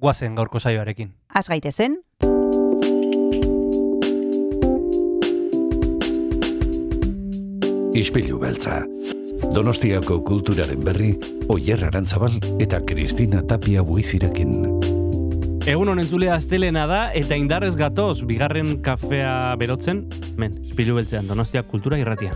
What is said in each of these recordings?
guazen gaurko saioarekin. Az gaitezen, Ispilu beltza. Donostiako kulturaren berri, Oyer Arantzabal eta Kristina Tapia buizirekin. Egun honen zulea astelena da, eta indarrez gatoz, bigarren kafea berotzen, men, ispilu beltzean, Donostia kultura irratia.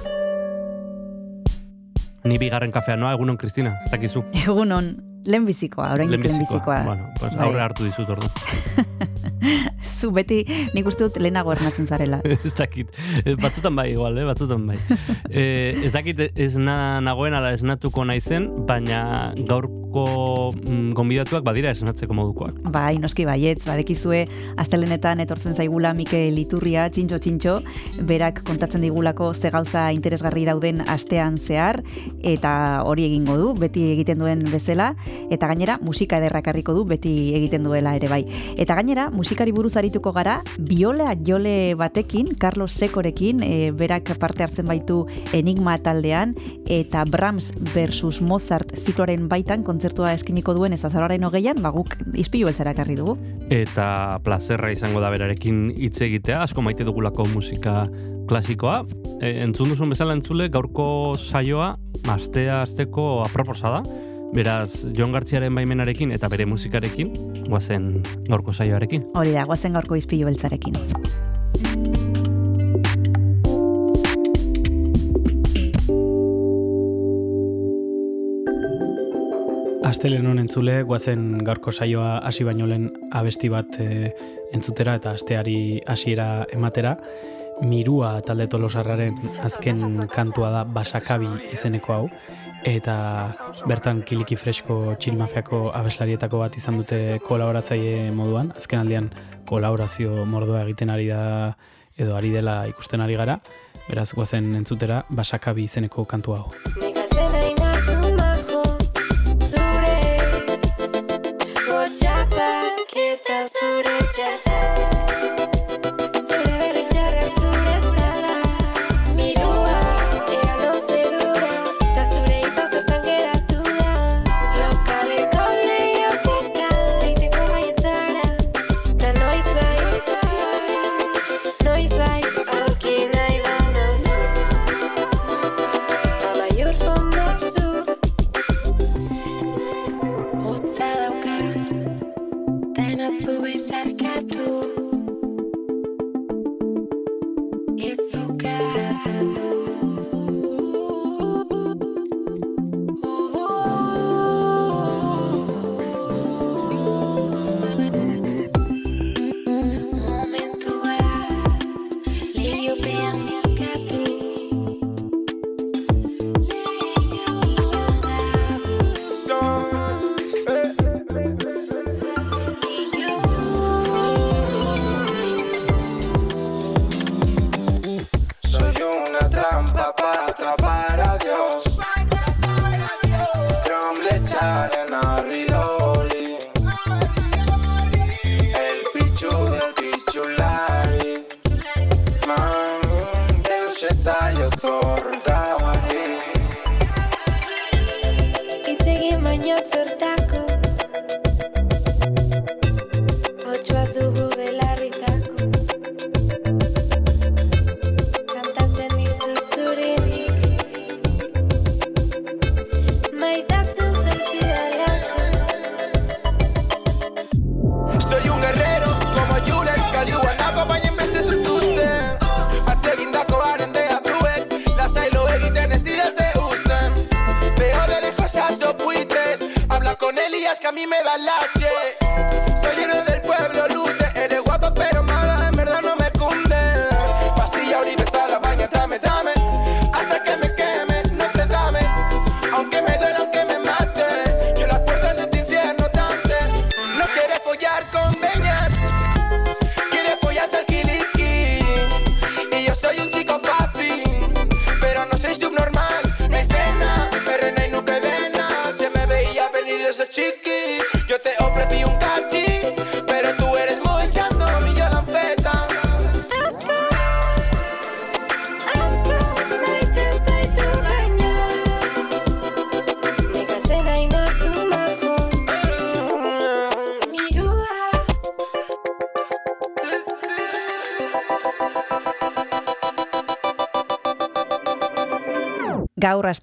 Ni bigarren kafea noa, egunon, Kristina, ez dakizu. egunon, lehenbizikoa, oraindik lehenbizikoa. Bueno, pues Bai. aurre hartu dizut ordu. Zu beti nik uste dut lehenago ernatzen zarela. ez dakit. Ez, batzutan bai, igual, eh? batzutan bai. Eh, ez dakit ez na, nagoen ala esnatuko naizen, baina gaurko mm, gonbidatuak badira esnatzeko modukoak. Bai, noski baietz, badekizue, astelenetan etortzen zaigula Mikel Iturria, txintxo txintxo, berak kontatzen digulako ze gauza interesgarri dauden astean zehar, eta hori egingo du, beti egiten duen bezala, eta gainera musika ederrak harriko du, beti egiten duela ere bai. Eta gainera, musikari buruz arituko gara, biola jole batekin, Carlos Sekorekin, e, berak parte hartzen baitu Enigma taldean, eta Brahms versus Mozart zikloaren baitan kontzertua eskiniko duen ez azararen hogeian, ba guk izpilu beltzara ekarri dugu. Eta plazerra izango da berarekin hitz egitea, asko maite dugulako musika klasikoa. E, entzun duzun bezala entzule, gaurko saioa, astea asteko aproposa da. Beraz, Jon Gartziaren baimenarekin eta bere musikarekin, guazen gaurko saioarekin. Hori da, guazen gaurko izpilu beltzarekin. Astelen honen entzule, guazen gaurko saioa hasi baino lehen abesti bat e, entzutera eta asteari hasiera ematera. Mirua talde tolosarraren azken kantua da Basakabi izeneko hau. Eta bertan kiliki fresko txilmafiako abeslarietako bat izan dute kolaboratzaile moduan. Azken aldean kolaborazio mordoa egiten ari da edo ari dela ikusten ari gara. Beraz, guazen entzutera Basakabi izeneko kantua hau. Zure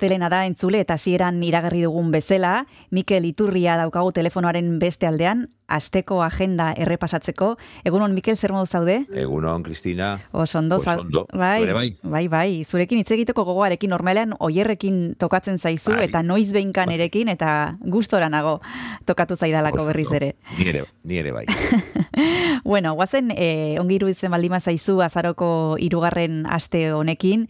astelena da entzule eta hasieran iragarri dugun bezala, Mikel Iturria daukagu telefonoaren beste aldean, asteko agenda errepasatzeko. Egunon, Mikel, zer modu zaude? Egunon, Kristina. Oso ondo, Oso zau- ondo. bai, bai. bai, bai, zurekin hitz egiteko gogoarekin normalean oierrekin tokatzen zaizu Bai. eta noiz behinkan erekin eta gustora nago tokatu zaidalako berriz ere. Ni ere, ni ere bai. Bueno, guazen, eh, ongi iruditzen baldima zaizu azaroko hirugarren aste honekin,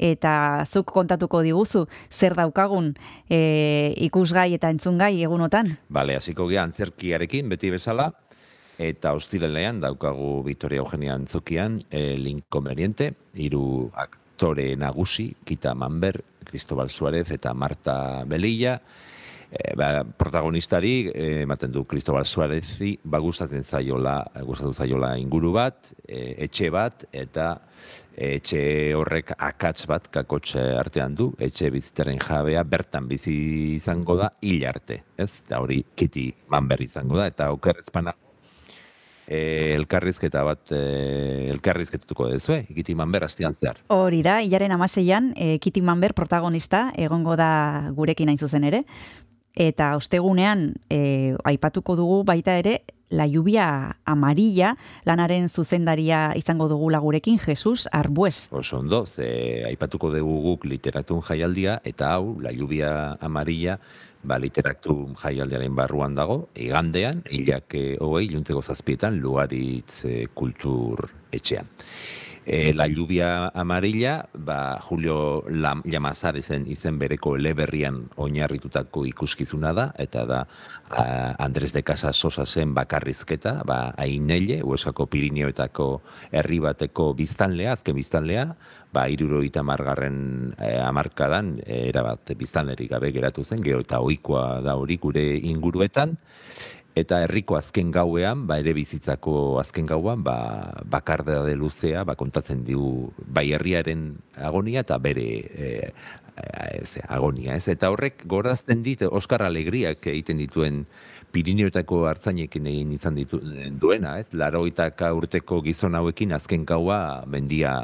eta zuk kontatuko diguzu, zer daukagun eh, ikusgai eta entzungai egunotan. Bale, hasiko gea antzerkiarekin, beti bezala, eta ostiralean daukagu Victoria Eugenia antzokian, e, Linkomeriente, hiru aktore nagusi, Kita Manber, Cristobal Suárez eta Marta Belilla, e, ba, protagonistari eh, ematen du Cristobal Suárezi, ba gustatzen zaiola, gustatu zaiola inguru bat, e, etxe bat eta etxe horrek akats bat kakotx artean du, etxe bizitzaren jabea bertan bizi izango da hil arte, ez? Eta hori Kitty Manber izango da eta okerrezpana e, elkarrizketa bat e, elkarrizketatuko dezue, Kitty Manber astian zehar. Hori da, hilaren amaseian, e, Kitty Manber protagonista egongo da gurekin hain zuzen ere, eta ostegunean e, aipatuko dugu baita ere, La lluvia amarilla, lanaren zuzendaria izango dugula gurekin, Jesus Arbues. Oso ondo, ze aipatuko dugu guk literatun jaialdia, eta hau, La lluvia amarilla, ba, literatun jaialdiaren barruan dago, igandean, hilak eh, hogei, iluntzeko zazpietan, lugaritz eh, kultur etxean. E, La lluvia amarilla, ba, Julio Lam, Lamazar izen, bereko eleberrian oinarritutako ikuskizuna da, eta da a, Andres de Casa Sosa zen bakarrizketa, ba, ainelle, Huesako Pirineoetako herri bateko biztanlea, azken biztanlea, ba, iruroita margarren e, amarkadan, e, erabat biztanlerik gabe geratu zen, gero eta ohikoa da hori gure inguruetan, eta herriko azken gauean, ba, ere bizitzako azken gauan, ba, bakardade luzea, ba, kontatzen digu bai herriaren agonia eta bere e, ez, agonia, ez? Eta horrek gorazten dit Oskar Alegriak egiten dituen Pirineoetako hartzainekin egin izan ditu, duena, ez? Laroitaka urteko gizon hauekin azken gaua mendia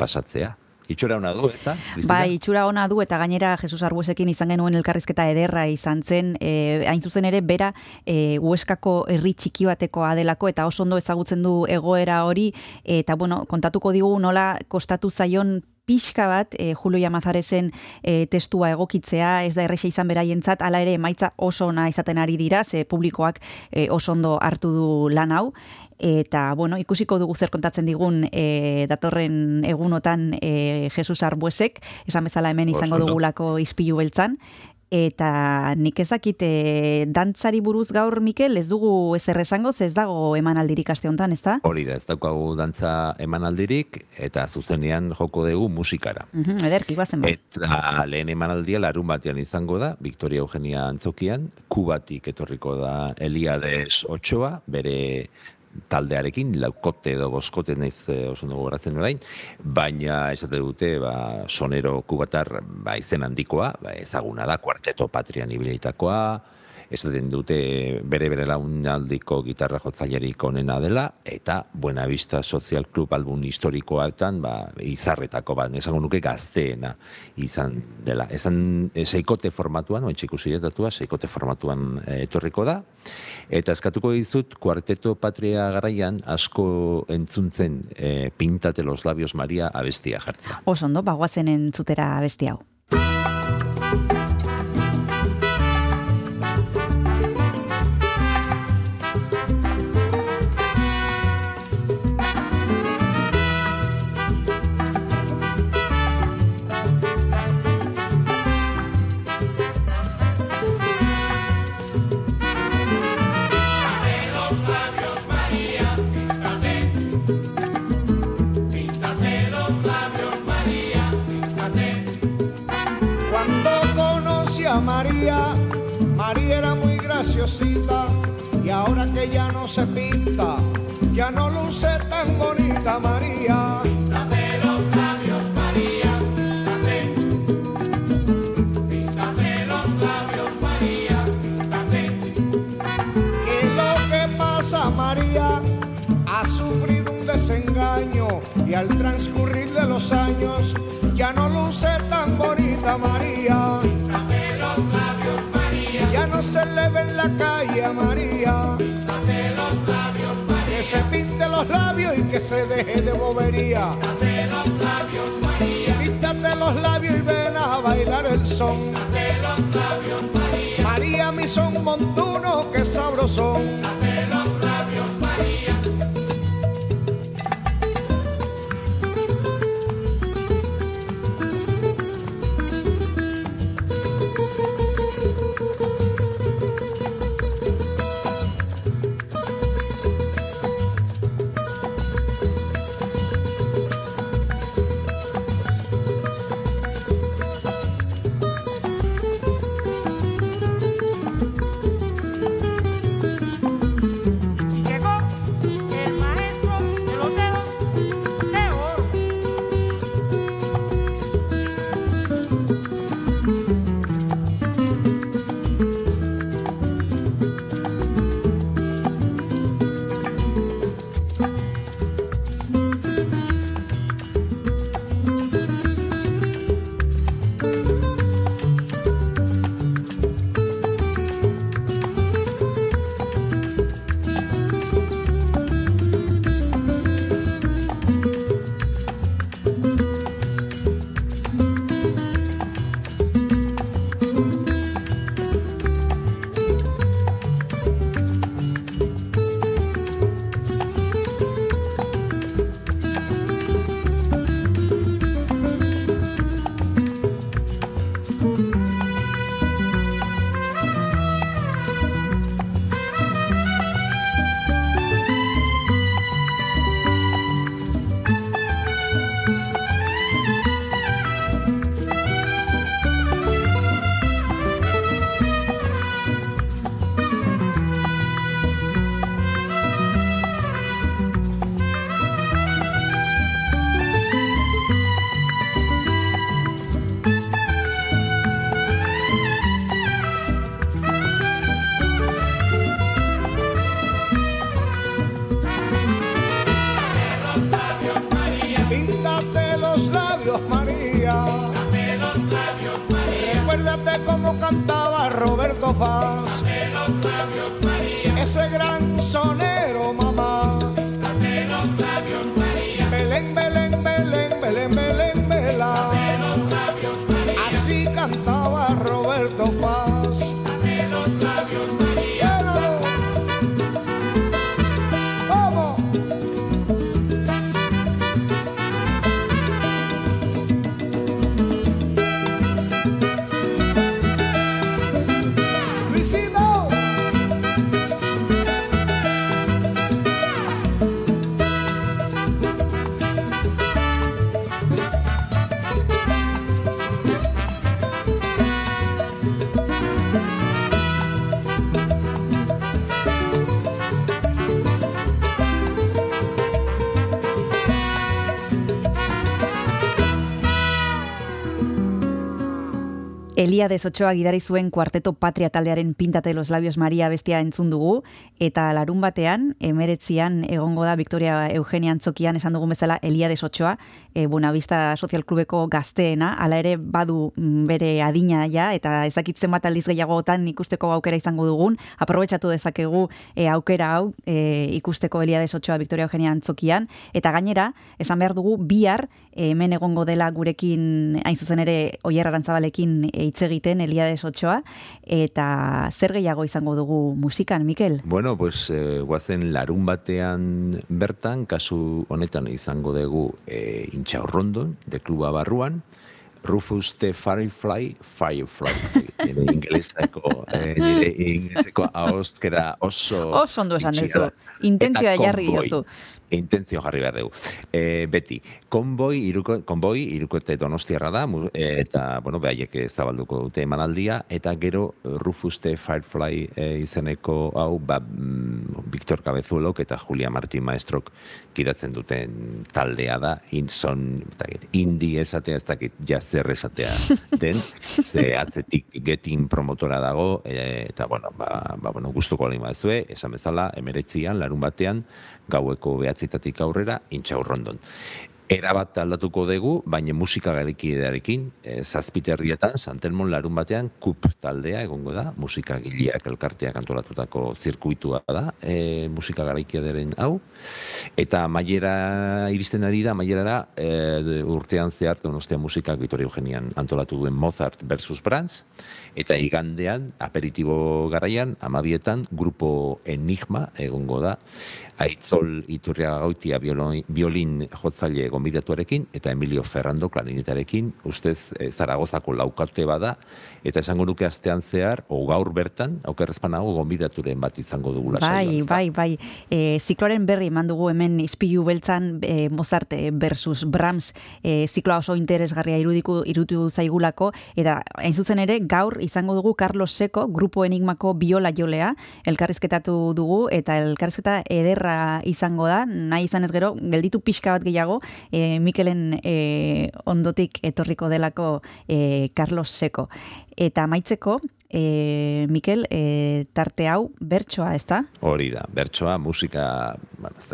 pasatzea. Itxora ona du, eta? Bai, itxura ona du eta gainera Jesus Arbuesekin izan genuen elkarrizketa ederra izan zen, e, hain zuzen ere bera e, Hueskako herri txiki batekoa delako eta oso ondo ezagutzen du egoera hori eta bueno, kontatuko digu nola kostatu zaion pixka bat e, Julio Yamazarezen e, testua egokitzea, ez da erresa izan beraientzat, hala ere emaitza oso ona izaten ari dira, ze publikoak e, oso ondo hartu du lan hau, eta bueno, ikusiko dugu zer kontatzen digun e, datorren egunotan e, Jesus Arbuesek, esan bezala hemen izango dugulako izpilu beltzan, eta nik ezakit e, dantzari buruz gaur, Mikel, ez dugu ezer esango, ez dago emanaldirik aste honetan, ez da? Hori da, ez daukagu dantza emanaldirik, eta zuzenean joko dugu musikara. Mhm, ederki, guazen ba. Eta lehen emanaldia larun batean izango da, Victoria Eugenia antzokian, Kubatik etorriko da Eliades Ochoa, bere taldearekin, laukote edo boskote naiz eh, oso ondo gogoratzen orain, baina esate dute ba, sonero kubatar ba, izen handikoa, ba, ezaguna da, kuarteto patrian ibilitakoa, esaten dute bere bere launaldiko gitarra jotzailerik onena dela, eta Buenavista Social Club album historikoetan, ba, izarretako bat, esango nuke gazteena izan dela. Esan e, seikote formatuan, oin txiku ziretatua, seikote formatuan e, etorriko da, eta eskatuko dizut, kuarteto patria garaian asko entzuntzen e, pintate los labios Maria abestia jartzea. Oso ondo, bagoazen entzutera besti hau. Y ahora que ya no se pinta, ya no luce tan bonita María. Píntate los labios, María, píntate. Píntate los labios, María, píntate. ¿Qué lo que pasa, María? Ha sufrido un desengaño y al transcurrir de los años ya no luce tan bonita María. No se le ve en la calle a María. Que se pinte los labios y que se deje de bobería. Píntate los labios y ven a bailar el son. María, mi son montuno, que sabrosón. Llegó Eliades Ochoa gidari zuen kuarteto patria taldearen pintate los labios Maria bestia entzun dugu, eta larun batean, emeretzian egongo da Victoria Eugenia Antzokian esan dugun bezala Eliades Ochoa, e, Buenavista Social Clubeko gazteena, hala ere badu mm, bere adina ja, eta ezakitzen bat aldiz gehiagotan ikusteko aukera izango dugun, aprobetsatu dezakegu e, aukera hau e, ikusteko Eliades Ochoa Victoria Eugenia Antzokian, eta gainera, esan behar dugu, bihar hemen egongo dela gurekin, hain zuzen ere, Oier Arantzabalekin hitz egiten Eliades Ochoa, eta zer gehiago izango dugu musikan, Mikel? Bueno, pues eh, guazen larun batean bertan, kasu honetan izango dugu eh, intxaurrondon, de kluba barruan, Rufus the Firefly, Firefly, en ingleseko, eh, nire ingleseko ahozkera oso... Oso ondo esan duzu. Intentzioa jarri konboi. Intentzio jarri behar dugu. E, beti, konboi, iruko, konboi, irukote donostiarra da, eh, eta, bueno, behaiek zabalduko dute emanaldia, eta gero Rufus the Firefly e, izeneko hau, ba, mm, Victor Cabezuelok eta Julia Martin Maestrok kidatzen duten taldea da, inson, eta indi esatea, ez dakit jazer esatea den, ze atzetik getin promotora dago, e, eta, bueno, ba, ba, bueno, gustuko alima ezue, esan bezala, emeretzian, larun batean, gaueko behatzitatik aurrera, intxaurrondon. Erabat aldatuko dugu, baina musika garikidearekin, e, zazpiterrietan, Santelmon larun batean, kup taldea egongo da, musika gileak elkarteak antolatutako zirkuitua da, e, musika garikidearen hau, eta maiera iristen ari da, maierara e, urtean zehar, donostia musikak Vitoria Eugenian antolatu duen Mozart versus Brahms, eta igandean, aperitibo garaian, amabietan, grupo Enigma egongo da, Aitzol Iturria Gautia biolin, biolin jotzaile gonbidatuarekin eta Emilio Ferrando klarinetarekin, ustez e, Zaragozako laukate bada, eta esango nuke astean zehar, o gaur bertan, aukerrezpanago gonbidaturen bat izango dugula Bai, saioan, bai, bai. E, zikloaren berri eman dugu hemen izpilu beltzan e, Mozart versus Brahms. E, zikloa oso interesgarria irudiku irutu zaigulako, eta hain zuzen ere gaur izango dugu Carlos Seko, grupo enigmako biola jolea, elkarrizketatu dugu, eta elkarrizketa ederra izango da, nahi izan ez gero, gelditu pixka bat gehiago, e, Mikelen e, ondotik etorriko delako e, Carlos Seko. Eta amaitzeko, e, Mikel, e, tarte hau bertsoa, ez da? Hori da, bertsoa, musika,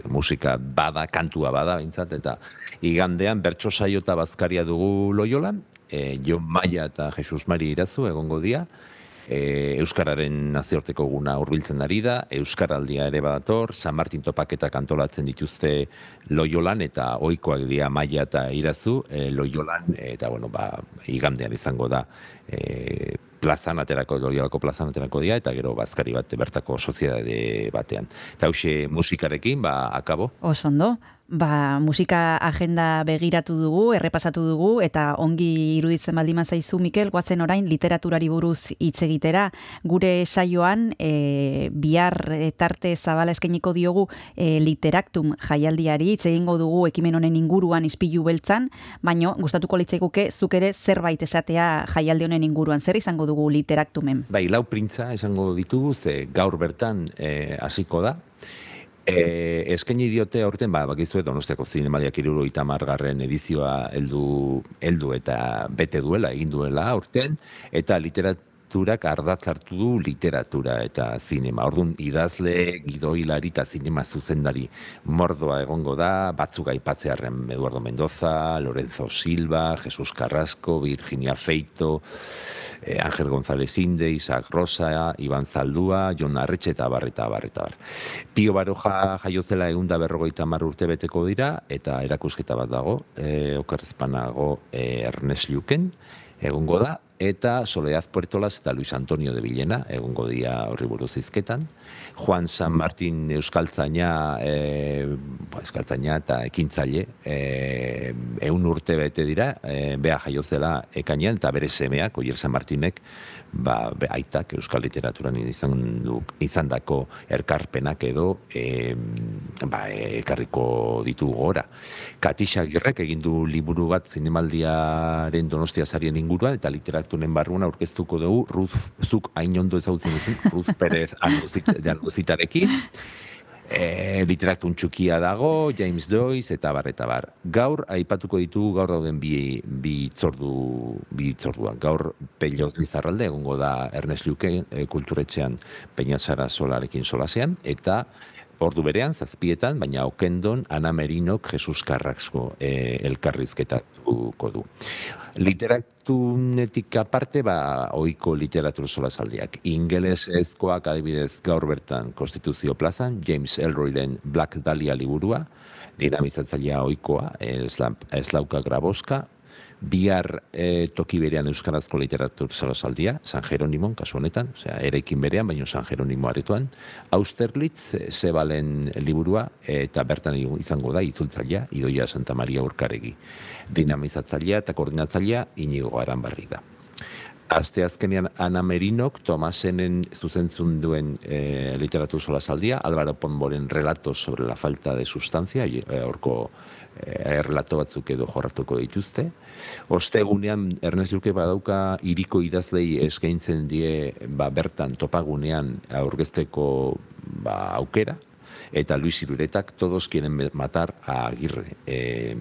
musika bada, kantua bada, bintzat, eta igandean bertso saio eta bazkaria dugu loiolan, e, Jon Maia eta Jesus Mari irazu egongo dia, e, Euskararen nazioarteko guna hurbiltzen ari da, Euskaraldia ere badator, San Martin topaketak antolatzen dituzte loiolan, eta oikoak dira Maia eta irazu, e, loiolan, eta bueno, ba, igandean izango da, e, plazan aterako, loiolako plazan aterako dira, eta gero bazkari bat bertako soziedade batean. Eta hause musikarekin, ba, akabo. Oso ondo. Ba, musika agenda begiratu dugu, errepasatu dugu, eta ongi iruditzen baldima zaizu, Mikel, guazen orain literaturari buruz hitz egitera. Gure saioan, e, bihar e, tarte zabala eskainiko diogu e, literaktum jaialdiari, hitz egingo dugu ekimen honen inguruan ispilu beltzan, baino gustatuko litzaiguke zuk ere zerbait esatea jaialdi honen inguruan, zer izango dugu literaktumen? Bai, lau printza esango ditugu, ze gaur bertan e, hasiko da, E, eskaini diote aurten, ba, bakizue donostiako zinemadiak iruro itamargarren edizioa heldu, heldu eta bete duela, egin duela aurten, eta literaturak ardatz hartu du literatura eta zinema. Orduan idazle, gidoilari eta zinema zuzendari mordoa egongo da, batzuk aipatzearen Eduardo Mendoza, Lorenzo Silva, Jesus Carrasco, Virginia Feito, eh, Ángel González Inde, Isaac Rosa, Iban Zaldua, Jon Arretxe eta bar, eta bar. Pio Baroja jaiozela egun da berrogeita mar urte beteko dira, eta erakusketa bat dago, e, okerrezpanago e, Ernest Luken, egongo da, eta Soledad Puertolas eta Luis Antonio de Villena, egongo dia horri buruz izketan. Juan San Martin Euskaltzaina, e, Euskaltzaina eta ekintzaile, e, eun urte bete dira, e, bea jaiozela ekainean, eta bere semeak, Oier San Martinek, ba, be, aitak Euskal Literaturan izan, du, izan dako erkarpenak edo e, ba, ekarriko ditu gora. Katisa Girrek egin du liburu bat zinemaldiaren donostia sarien inguruan, eta literaturen barruan aurkeztuko dugu, Ruth, zuk hain ondo ezagutzen duzu, Ruth Perez Anuzitarekin, e, literaktun txukia dago, James Joyce, eta bar, eta bar. Gaur, aipatuko ditugu gaur dauden bi, bi itzordu, bi itzorduan. Gaur, peloz bizarralde, egongo da Ernest Luke e, kulturetxean Peñatzara solarekin solasean, eta ordu berean, zazpietan, baina okendon Ana Merinok Jesus Carrasco e, elkarrizketatuko du. Literatunetik aparte, ba, oiko literatur solasaldiak. Ingeles ezkoak adibidez gaur bertan Konstituzio plazan, James Elroyren Black Dahlia liburua, dinamizatzailea oikoa, eslauka graboska, bihar e, toki berean euskarazko literatur solasaldia, San Jeronimon, kasu honetan, osea, erekin berean, baino San Jeronimo aretoan, Austerlitz, Zebalen liburua, eta bertan izango da, itzultzailea, Idoia Santa Maria Urkaregi. Dinamizatzailea eta koordinatzailea, inigo aran barri da. Aste azkenean Ana Merinok Tomasenen zuzentzun duen e, literatur solasaldia, Álvaro Ponboren relatos sobre la falta de sustancia, e, horko e, relato batzuk edo jorratuko dituzte. Ostegunean Ernest Luke badauka iriko idazlei eskaintzen die ba, bertan topagunean aurkezteko ba, aukera, eta Luis Iruretak todos quieren matar a Agirre e,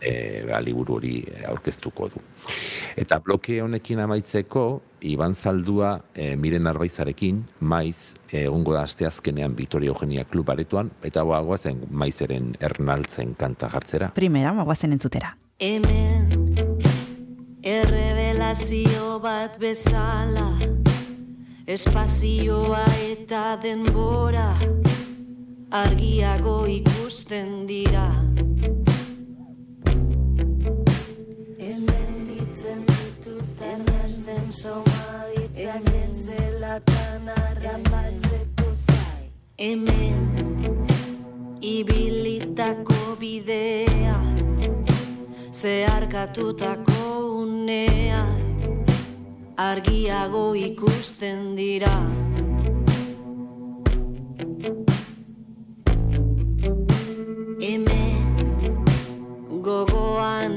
e, ba, liburu hori aurkeztuko du. Eta bloke honekin amaitzeko, Iban Zaldua e, miren arbaizarekin, maiz egungo da asteazkenean Vitoria Eugenia Klub aretoan, eta boa zen maizeren ernaltzen kanta jartzera. Primera, magoazen entzutera. Hemen errevelazio bat bezala espazioa eta denbora argiago ikusten dira. Hemen ditzen ditut errasten soma ditzak etzelatan arrapatzeko zai. Hemen ibilitako bidea zeharkatutako unea argiago ikusten dira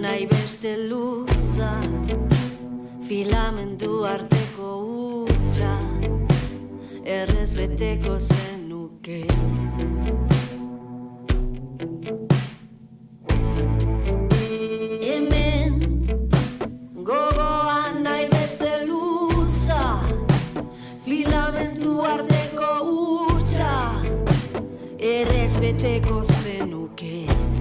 nahi beste luza filamentu arteko utxa errez beteko zenuke. Hemen gogoan nahi beste luza filamentu arteko utxa errez beteko zenuke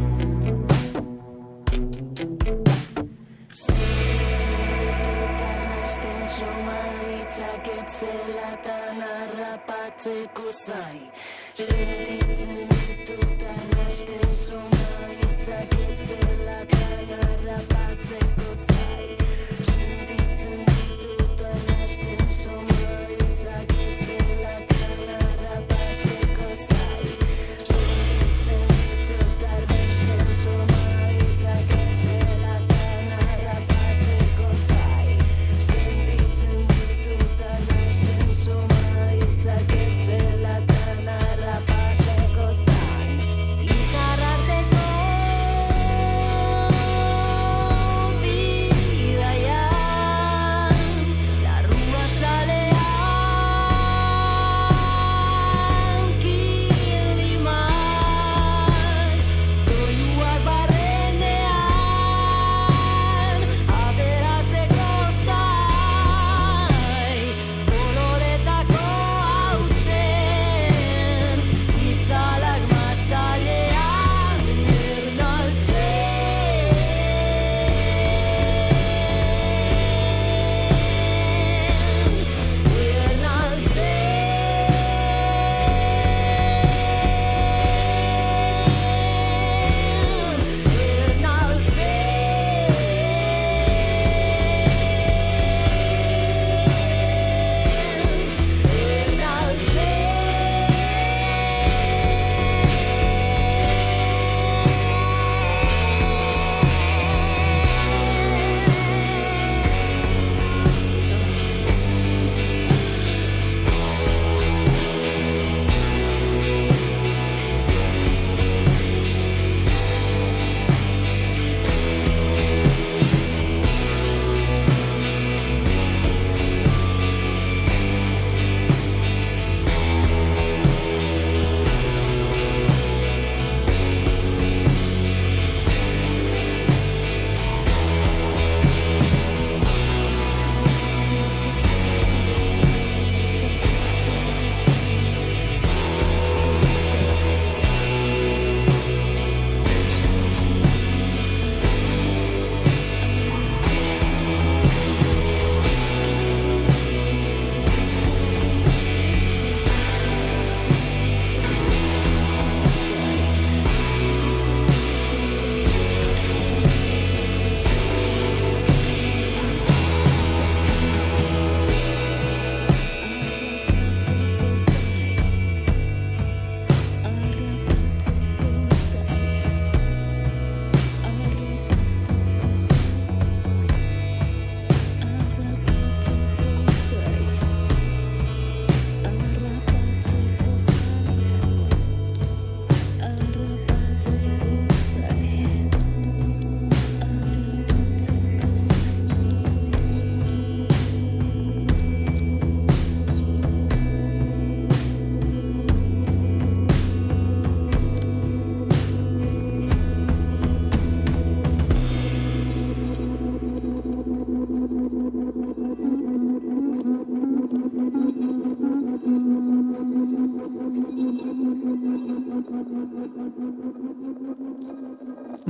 Zelatan harrapatzeko zai Sentitzen ditut arrasten soma hitzak zelatan harrapatzeko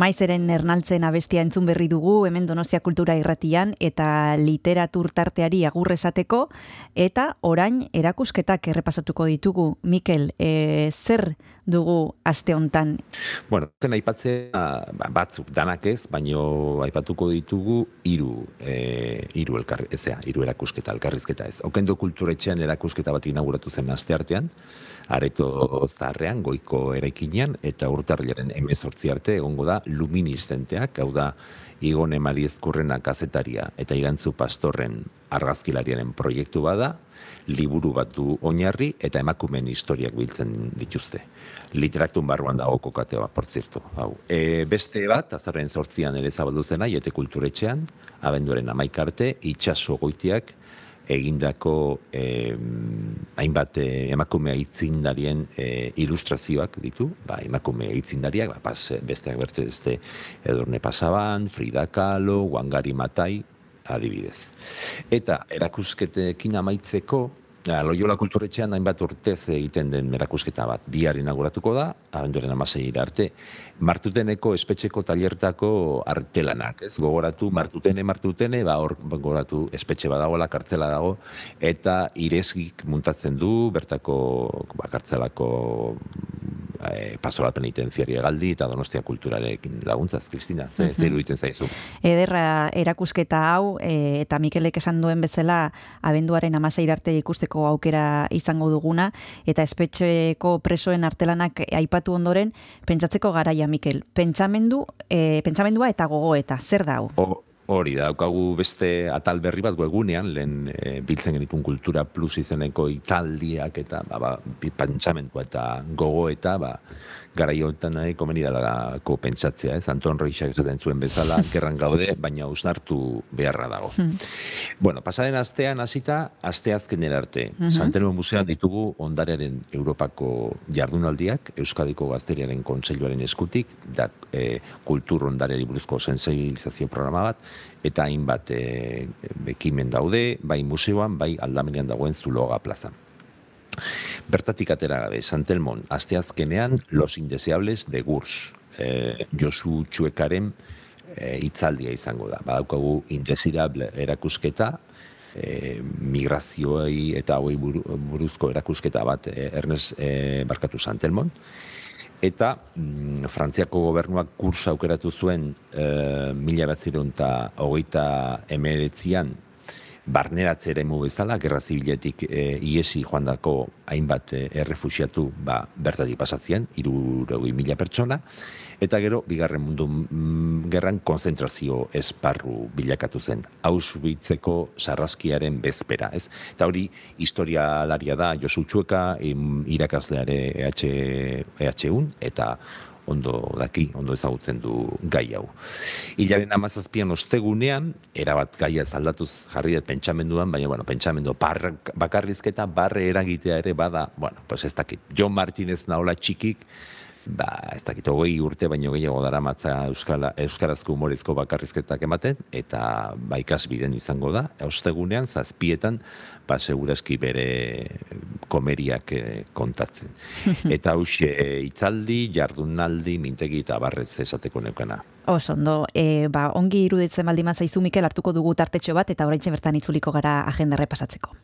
Maizeren ernaltzen abestia entzun berri dugu, hemen Donostia Kultura irratian, eta literatur tarteari agur esateko, eta orain erakusketak errepasatuko ditugu. Mikel, e, zer dugu aste hontan? Bueno, zen aipatzea ba, batzuk danak ez, baino aipatuko ditugu hiru e, hiru elkar, ezea, hiru erakusketa, elkarrizketa ez. Okendo kulturetxean erakusketa bat inauguratu zen aste artean, areto zaharrean, goiko eraikinean, eta urtarrilaren emezortzi arte egongo da luministenteak, hau da, Igone Mari Ezkurrena kazetaria eta Igantzu Pastorren argazkilariaren proiektu bada, liburu bat du oinarri eta emakumeen historiak biltzen dituzte. Literatun barruan dago kokatea, por zirtu. Hau. E, beste bat, azarren sortzian ere zabaldu zena, jete kulturetxean, abenduaren amaikarte, itxaso goitiak, egindako eh, hainbat eh, emakume aitzindarien eh, ilustrazioak ditu, ba, emakume aitzindariak, ba, pas, besteak berte este Edurne Pasaban, Frida Kahlo, Wangari Matai, adibidez. Eta erakusketekin amaitzeko, Ja, Loyola kulturetxean hainbat urtez egiten den erakusketa bat. Bihar inauguratuko da, abenduaren amasei arte. Martuteneko espetxeko talertako artelanak, ez? Gogoratu, martutene, martutene, ba, hor gogoratu espetxe badagoela, kartzela dago, eta irezgik muntatzen du, bertako ba, kartzelako e, pasola penitenziaria galdi eta donostia kulturarekin laguntzaz, Kristina, ze, ze iruditzen zaizu? Ederra erakusketa hau, e, eta Mikelek esan duen bezala, abenduaren amasei arte ikusteko aukera izango duguna, eta espetxeko presoen artelanak aipatu ondoren, pentsatzeko garaia, Mikel. Pentsamendu, e, pentsamendua eta gogoeta, zer da hau? Hori da, daukagu beste atal berri bat webgunean, lehen e, biltzen genitun kultura plus izeneko italdiak eta ba, ba, pentsamentua eta gogo eta ba, gara honetan nahi komeni dalako pentsatzea, ez? Anton Reixak esaten zuen bezala, gerran gaude, baina usnartu beharra dago. Bueno, pasaren astean hasita, aste azkenera arte. Mhm. Santelmo Museoan ditugu ondarearen Europako jardunaldiak, Euskadiko Gazteriaren Kontseiluaren eskutik, da e, kultur ondareari buruzko sensibilizazio programa bat, eta hainbat e, ekimen daude, bai museoan, bai aldamenean dagoen zuloga plazan. Bertatik atera gabe, Santelmon, asteazkenean Los Indeseables de Gurs, e, Josu Txuekaren e, izango da. Badaukagu Indesirable erakusketa, e, migrazioei eta buru- buruzko erakusketa bat e, Ernest e, Barkatu Santelmon. Eta mm, Frantziako gobernuak kursa aukeratu zuen e, mila eta hogeita emeretzian barneratze eremu bezala, gerra zibiletik e, iesi joandako hainbat e, errefusiatu ba, bertatik pasatzien, irurogei mila pertsona, eta gero, bigarren mundu mm, gerran konzentrazio esparru bilakatu zen. Auschwitzeko sarraskiaren bezpera, ez? Eta hori historialaria da Josu Txueka, irakasleare EH, EH1, eta ondo daki, ondo ezagutzen du gai hau. Hilaren amazazpian ostegunean, erabat gaia ez aldatuz jarri dut pentsamenduan, baina, bueno, pentsamendu barra, bakarrizketa, barre eragitea ere bada, bueno, pues ez dakit, John Martinez naola txikik, ba, ez dakit, hogei urte baino gehiago dara matza Euskala, Euskarazko humorezko bakarrizketak ematen, eta ba, ikasbiden izango da, ostegunean, zazpietan, ba, seguraski bere komeriak eh, kontatzen. eta hauxe itzaldi, jardunaldi, mintegi eta barrez esateko neukana. Oso, ondo, e, ba, ongi iruditzen baldin zaizu Mikel hartuko dugu tartetxo bat eta oraintxe bertan itzuliko gara agenda repasatzeko.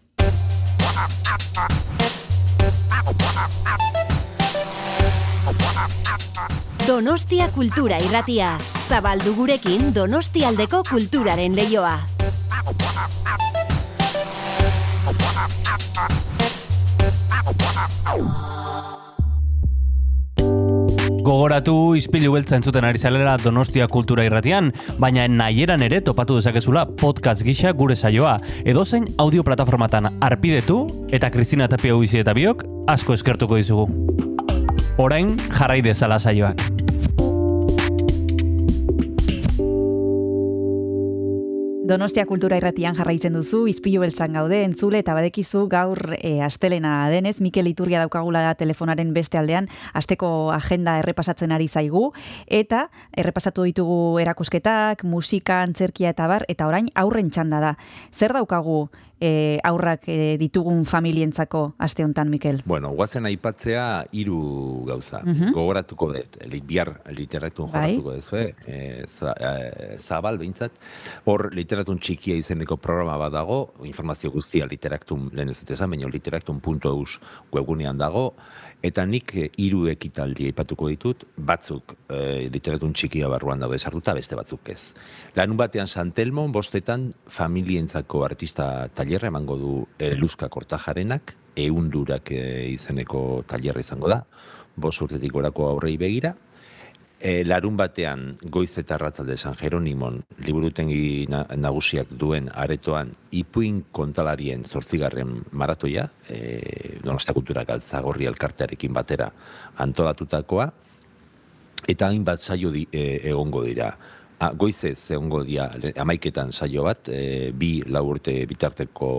Donostia Kultura Irratia. Zabaldu gurekin Donostialdeko kulturaren leioa. Gogoratu izpilu beltza entzuten ari zalera Donostia Kultura Irratian, baina nahieran ere topatu dezakezula podcast gisa gure saioa. Edozein audio plataformatan arpidetu eta Kristina Tapia Uizi eta biok asko eskertuko dizugu. Orain jarrai dezala saioak.「Donostia Kultura Irratian jarraitzen duzu, izpilu beltzan gaude, entzule eta badekizu gaur e, astelena denez, Mikel Iturria daukagula da telefonaren beste aldean, asteko agenda errepasatzen ari zaigu, eta errepasatu ditugu erakusketak, musika, antzerkia eta bar, eta orain aurren txanda da. Zer daukagu e, aurrak e, ditugun familientzako aste hontan, Mikel? Bueno, guazen aipatzea hiru gauza. Mhm. Gogoratuko dut, bihar literatun Bai. jorratuko duzu, eh? E, za, e, zabal behintzat. Hor literatun txikia izeneko programa bat dago, informazio guztia literatun, lehen ez dut esan, baina literatun.eus webgunean dago, eta nik eh, hiru ekitaldi aipatuko ditut, batzuk e, literatun txikia barruan dago esartuta, beste batzuk ez. Lanun batean Santelmon, bostetan familientzako artista tailerra emango du e, Luzka Kortajarenak, eundurak e, izeneko tailerra izango da, bos urtetik gorako aurrei begira, E, larun batean goiz eta arratzalde San Jeronimon liburutengi na, nagusiak duen aretoan ipuin kontalarien zortzigarren maratoia, e, Donostia Kultura Galtzagorri elkartearekin batera antolatutakoa, eta hainbat saio di, e, egongo dira. Ah, goizez egongo dira amaiketan saio bat, e, bi lau urte bitarteko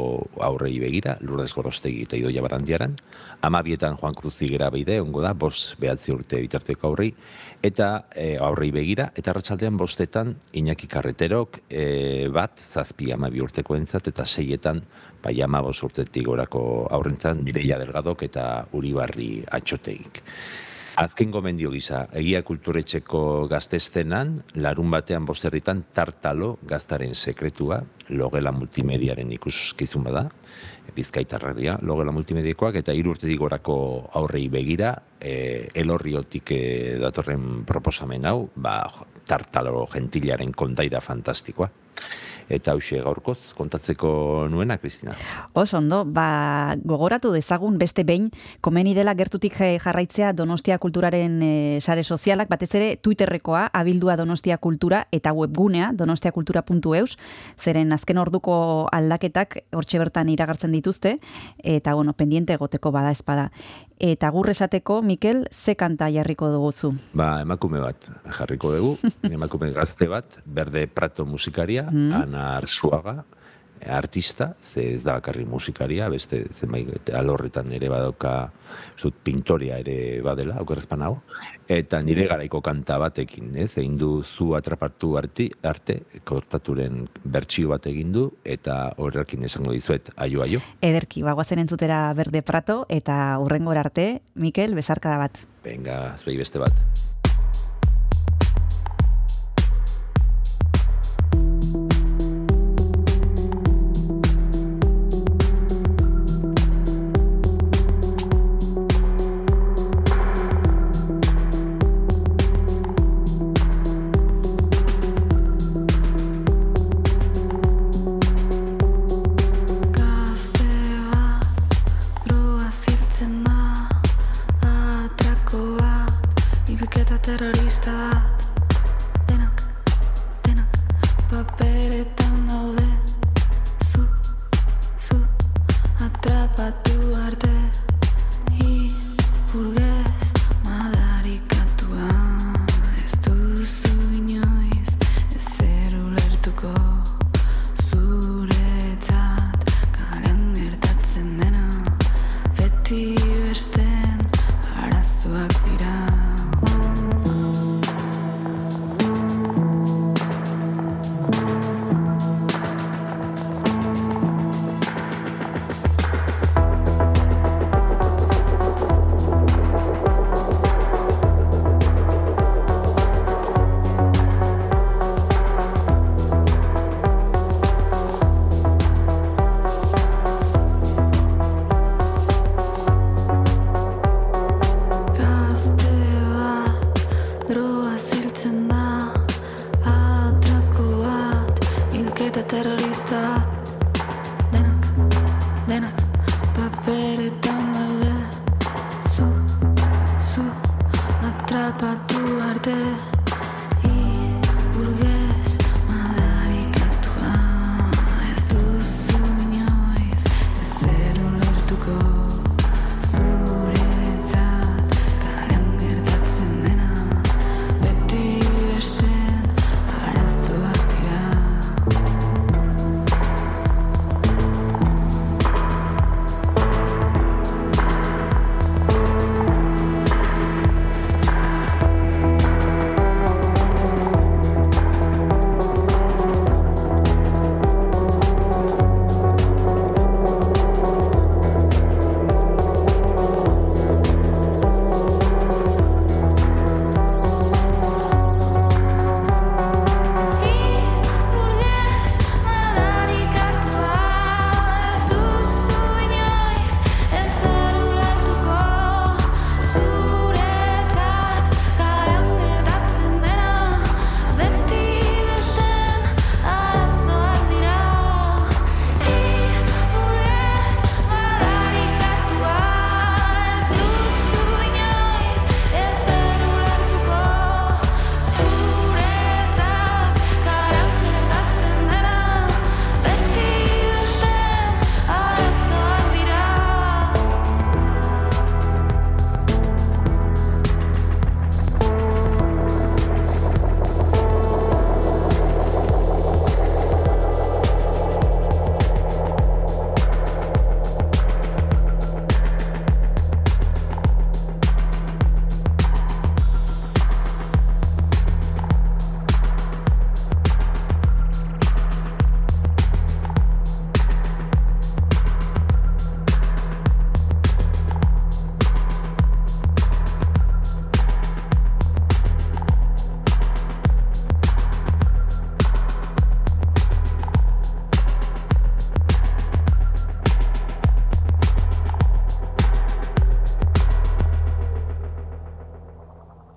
aurrei begira, Lourdes Gorostegi eta Idoia Barandiaran, amabietan Juan Cruz Zigera beide, egongo da, bos behatzi urte bitarteko aurrei, eta e, aurrei begira, eta arratsaldean bostetan Iñaki Karreterok e, bat, zazpi amabi urteko entzat, eta seietan, bai amabos urtetik gorako aurrentzat, Mireia Delgadok eta Uribarri Atxotegik. Azken gomendio gisa, egia kulturetxeko gaztestenan, larun batean bosterritan tartalo gaztaren sekretua, logela multimediaren ikuskizun bada, bizkaitarraria, logela multimediekoak, eta hiru urtetik gorako aurrei begira, e, elorriotik e, datorren proposamen hau, ba, tartalo gentilaren kontaira fantastikoa. Eta hauxe gaurkoz, kontatzeko nuena, Kristina. Oso ondo, ba, gogoratu dezagun beste behin, komeni dela gertutik eh, jarraitzea Donostia Kulturaren eh, sare sozialak, batez ere Twitterrekoa, abildua Donostia Kultura eta webgunea donostiakultura.eus, zeren azken orduko aldaketak hortxe bertan iragartzen dituzte, eta bueno, pendiente egoteko bada espada. Eta gur esateko, Mikel, ze kanta jarriko duguzu? Ba, emakume bat jarriko dugu, emakume gazte bat, Berde Prato musikaria, Ana Arzuaga, artista, ze ez da bakarri musikaria, beste zenbait alorretan ere badauka, zut pintoria ere badela, aukerrezpan hau, eta nire garaiko kanta batekin, ez, egin du zu atrapatu arti, arte, kortaturen bertsio bat egin du, eta horrekin esango dizuet, aio, aio. Ederki, bagoazen entzutera Berde Prato, eta urrengora arte, Mikel, besarkada bat. Venga, zuei beste bat.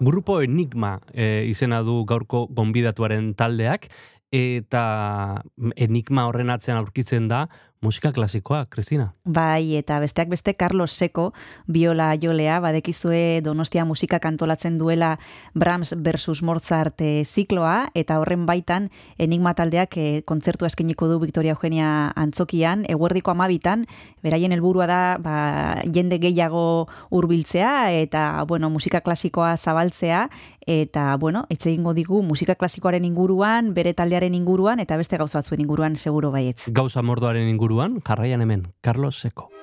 Grupo Enigma e, izena du gaurko gonbidatuaren taldeak, eta Enigma horren atzean aurkitzen da musika klasikoa, Kristina. Bai, eta besteak beste Carlos Seko biola jolea, badekizue Donostia musika kantolatzen duela Brahms versus Mozart e, zikloa, eta horren baitan Enigma taldeak e, kontzertu eskeniko du Victoria Eugenia antzokian, eguerdiko amabitan, beraien helburua da ba, jende gehiago hurbiltzea eta bueno, musika klasikoa zabaltzea, eta bueno, etxe egingo digu musika klasikoaren inguruan, bere taldearen inguruan, eta beste gauza batzuen inguruan seguro baietz. Gauza mordoaren inguruan, jarraian hemen, Carlos Seko.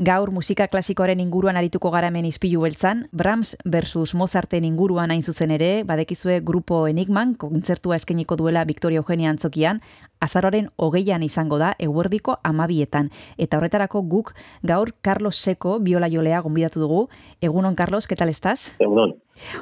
Gaur musika klasikoaren inguruan arituko gara hemen izpilu beltzan, Brahms versus Mozarten inguruan hain zuzen ere, badekizue grupo Enigman, kontzertua eskeniko duela Victoria Eugenia antzokian, azaroaren hogeian izango da, eguerdiko amabietan. Eta horretarako guk gaur Carlos Seco biola jolea gonbidatu dugu. Egunon, Carlos, ¿qué tal estás? Egunon.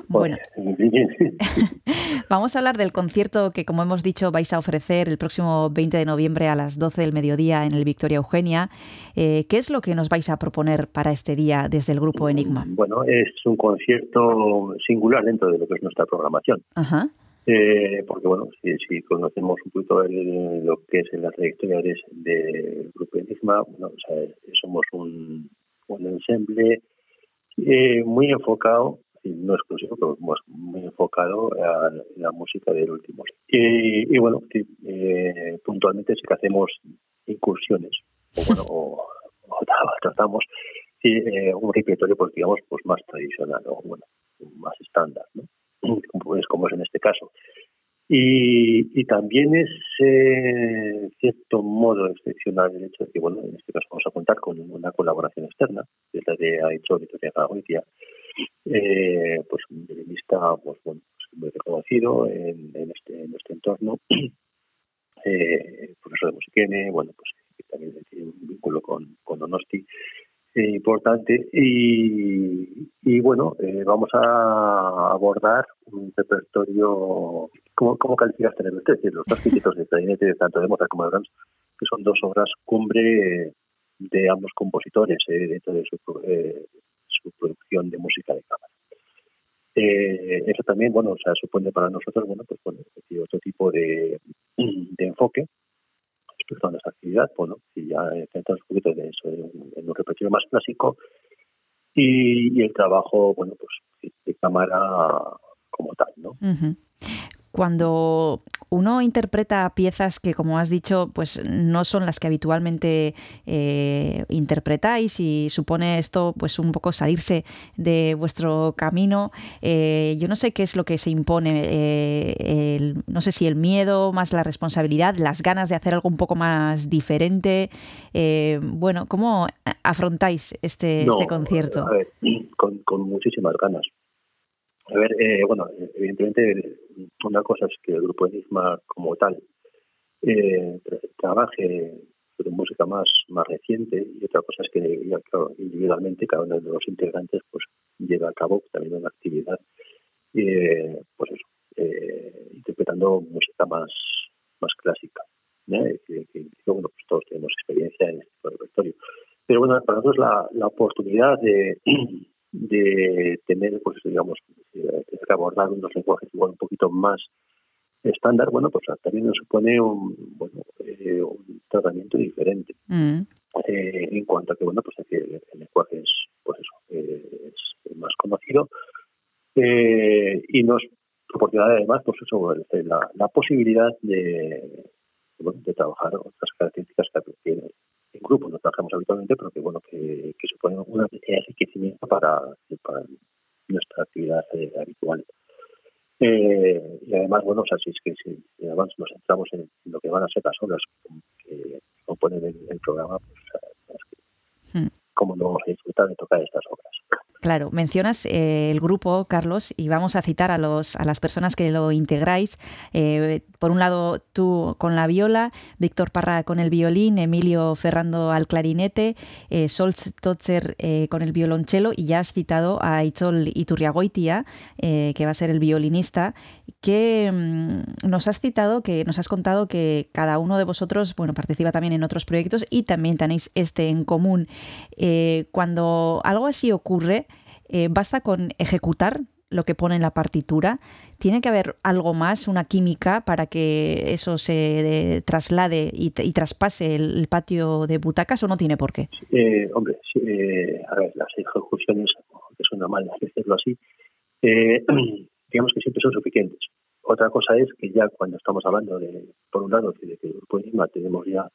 Bueno, vamos a hablar del concierto que, como hemos dicho, vais a ofrecer el próximo 20 de noviembre a las 12 del mediodía en el Victoria Eugenia. Eh, ¿Qué es lo que nos vais a proponer para este día desde el grupo Enigma? Bueno, es un concierto singular dentro de lo que es nuestra programación. Ajá. Eh, porque, bueno, si, si conocemos un poquito el- lo que es la trayectoria de- del grupo Enigma, bueno, o sea, somos un, un ensemble eh, muy enfocado, no exclusivo, pero muy enfocado a la música del último. Y, y bueno, eh, puntualmente sí que hacemos incursiones, o bueno, o, o tra- tratamos sí, eh, un repertorio, pues digamos, pues más tradicional, o bueno, más estándar, ¿no? Como es, como es en este caso. Y, y también es, eh, en cierto modo, excepcional el hecho de que, bueno, en este caso vamos a contar con una colaboración externa, que es la de ha hecho Victoria Gagoitia, eh, pues un violinista pues, bueno, pues, muy reconocido en, en, este, en este entorno, eh, profesor de musiquene, bueno, pues que también tiene un vínculo con, con Donosti eh, importante. Y, y bueno, eh, vamos a abordar un repertorio, ¿cómo, cómo el Es decir, los dos quintetos de clarinete, tanto de Mozart como de Brahms, que son dos obras cumbre de ambos compositores eh, dentro de su, eh, su producción de música de cámara. Eh, eso también, bueno, o sea, supone para nosotros, bueno, pues bueno, otro tipo de, enfoque respecto a nuestra actividad, bueno, y ya centramos un poquito de eso, en, un- repertorio más clásico y, y el trabajo, bueno, pues de cámara como tal, ¿no? Ujú. Cuando uno interpreta piezas que, como has dicho, pues no son las que habitualmente eh, interpretáis y supone esto, pues un poco salirse de vuestro camino, eh, yo no sé qué es lo que se impone, eh, el- no sé si el miedo, más la responsabilidad, las ganas de hacer algo un poco más diferente. eh, bueno, ¿cómo afrontáis este, No, este concierto? A ver, con, con muchísimas ganas. A ver, eh, bueno, evidentemente una cosa es que el grupo Enigma como tal eh, tra- trabaje sobre música más, más reciente y otra cosa es que individualmente cada uno de los integrantes pues lleva a cabo también una actividad eh, pues eso, eh, interpretando música más, más clásica. ¿no? Que, bueno, pues todos tenemos experiencia en este repertorio. Pero bueno, para nosotros la, la oportunidad de, de tener, pues digamos, eh, tener que abordar unos lenguajes igual un poquito más estándar, bueno, pues también nos supone un, bueno, eh, un tratamiento diferente Mm. eh, en cuanto a que, bueno, pues el, el lenguaje es, pues eso, eh, es más conocido eh, y nos proporciona además, pues eso, la, la posibilidad de, bueno, de trabajar otras características que, que en grupo no trabajamos habitualmente, pero que, bueno, que, que suponen una especie enriquecimiento para, nuestra actividad eh, habitual. Eh, y además, bueno, o sea, si es que si, además nos centramos en, lo que van a ser las obras que componen el, programa, pues. Cómo no vamos a disfrutar de tocar estas obras. Claro, mencionas eh, el grupo, Carlos, y vamos a citar a, los, a las personas que lo integráis. Eh, por un lado, tú con la viola, Víctor Parra con el violín, Emilio Ferrando al clarinete, eh, Sol eh, con el violonchelo, y ya has citado a Itzol Iturriagoitia, que va a ser el violinista, que mm, nos has citado, que nos has contado que cada uno de vosotros, bueno, participa también en otros proyectos y también tenéis este en común. Eh, cuando algo así ocurre, eh, basta con ejecutar lo que pone en la partitura. Tiene que haber algo más, una química, para que eso se eh, traslade y, traspase el, patio de butacas o no tiene por qué. Hombre, a ver, las ejecuciones, que suena mal decirlo así, digamos que siempre son suficientes. Otra cosa es que ya cuando estamos hablando de, por un lado, tenemos ya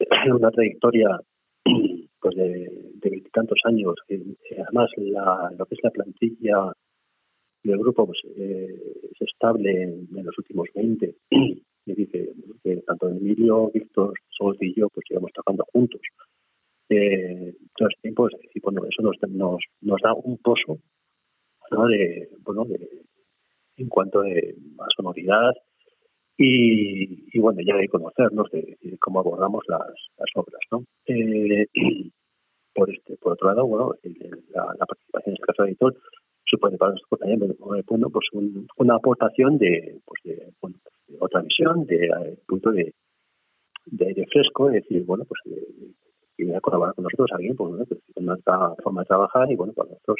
una trayectoria pues de veintitantos años, que eh, además la, lo que es la plantilla del grupo pues, eh, es estable en, los últimos 20. Es decir, que, tanto Emilio, Víctor, Sol y yo pues llevamos trabajando juntos eh, todo este tiempo, bueno, eso nos, nos, nos da un pozo ¿no? de, bueno, de, en cuanto a sonoridad y, bueno, ya de conocernos, de, de cómo abordamos las, las obras, ¿no? Eh, por este, por otro lado, bueno, la, la participación este caso de editor supone para nosotros también bueno, pues un- una aportación de, pues de, otra visión, de, eh, punto de, de aire fresco, es decir, bueno, pues que viene a colaborar con nosotros alguien, pues bueno, pues, con nuestra forma de trabajar y bueno, para nosotros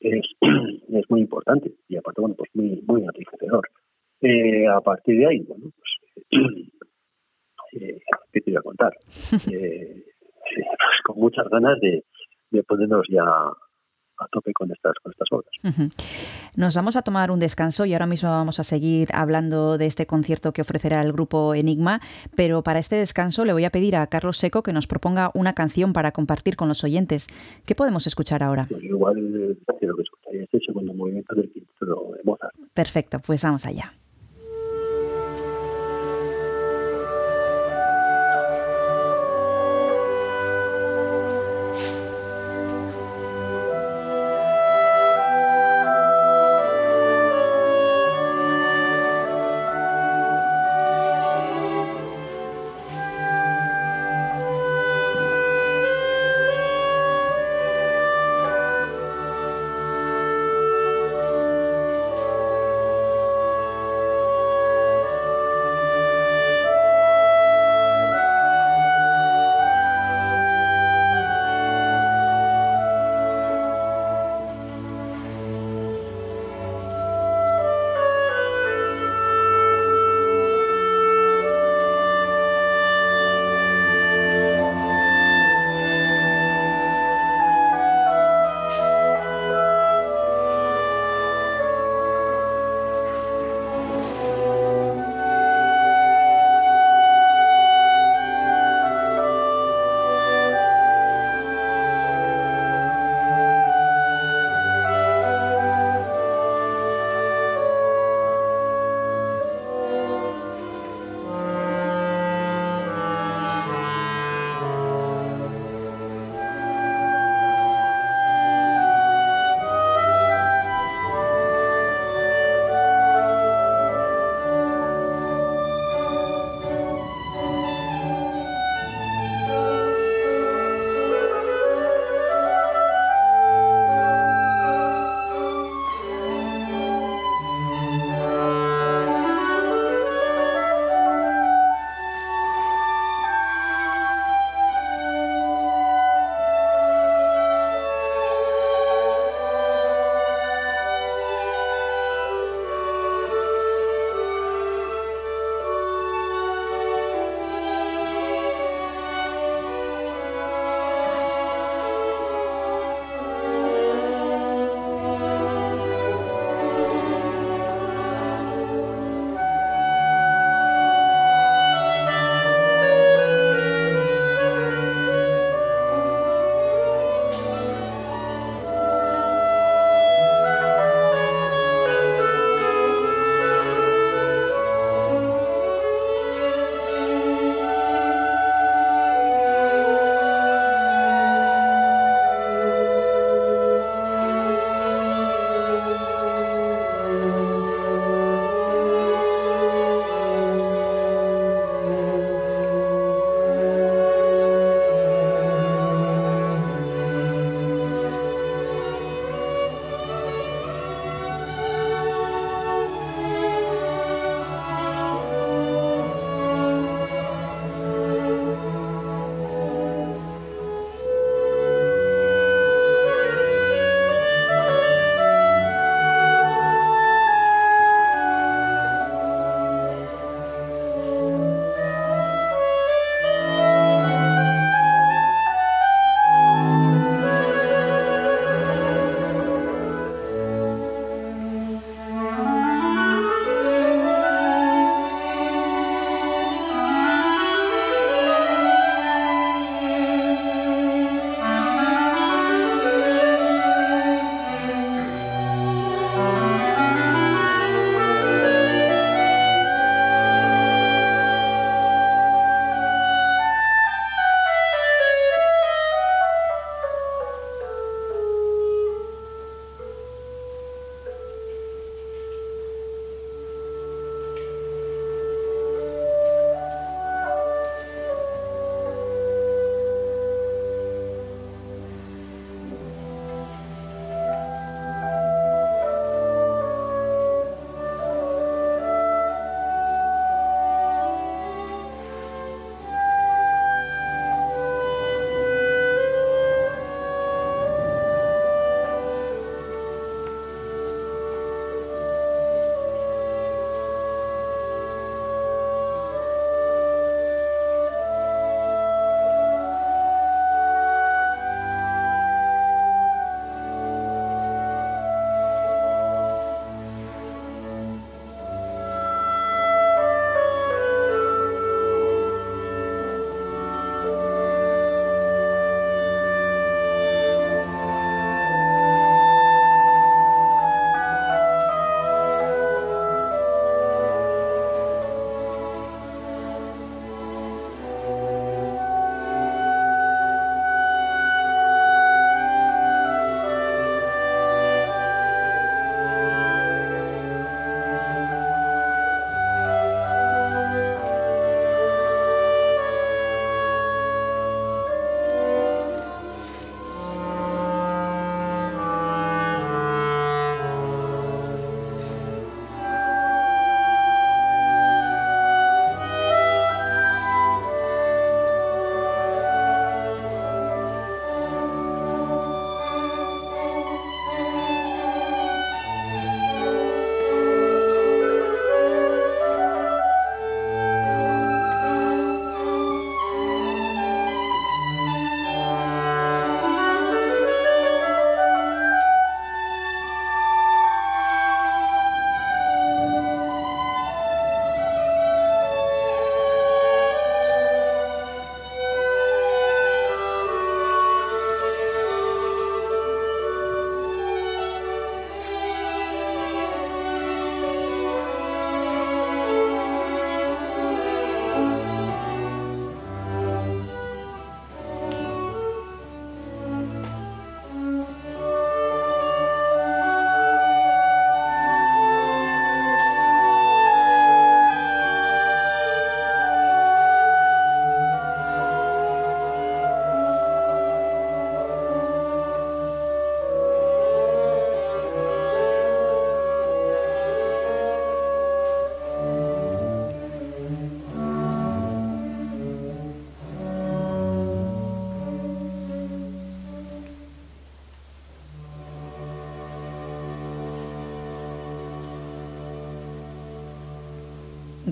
es, es muy importante y aparte, bueno, pues muy, muy enriquecedor. Eh, a partir de ahí, bueno, pues eh, ¿qué te iba a contar? Eh, pues con muchas ganas de, de ponernos ya a tope con estas, con estas obras. Nos vamos a tomar un descanso y ahora mismo vamos a seguir hablando de este concierto que ofrecerá el grupo Enigma, pero para este descanso le voy a pedir a Carlos Seco que nos proponga una canción para compartir con los oyentes. ¿Qué podemos escuchar ahora? Yo igual quiero que escucháis este segundo movimiento del quinto de Mozart. Perfecto, pues vamos allá.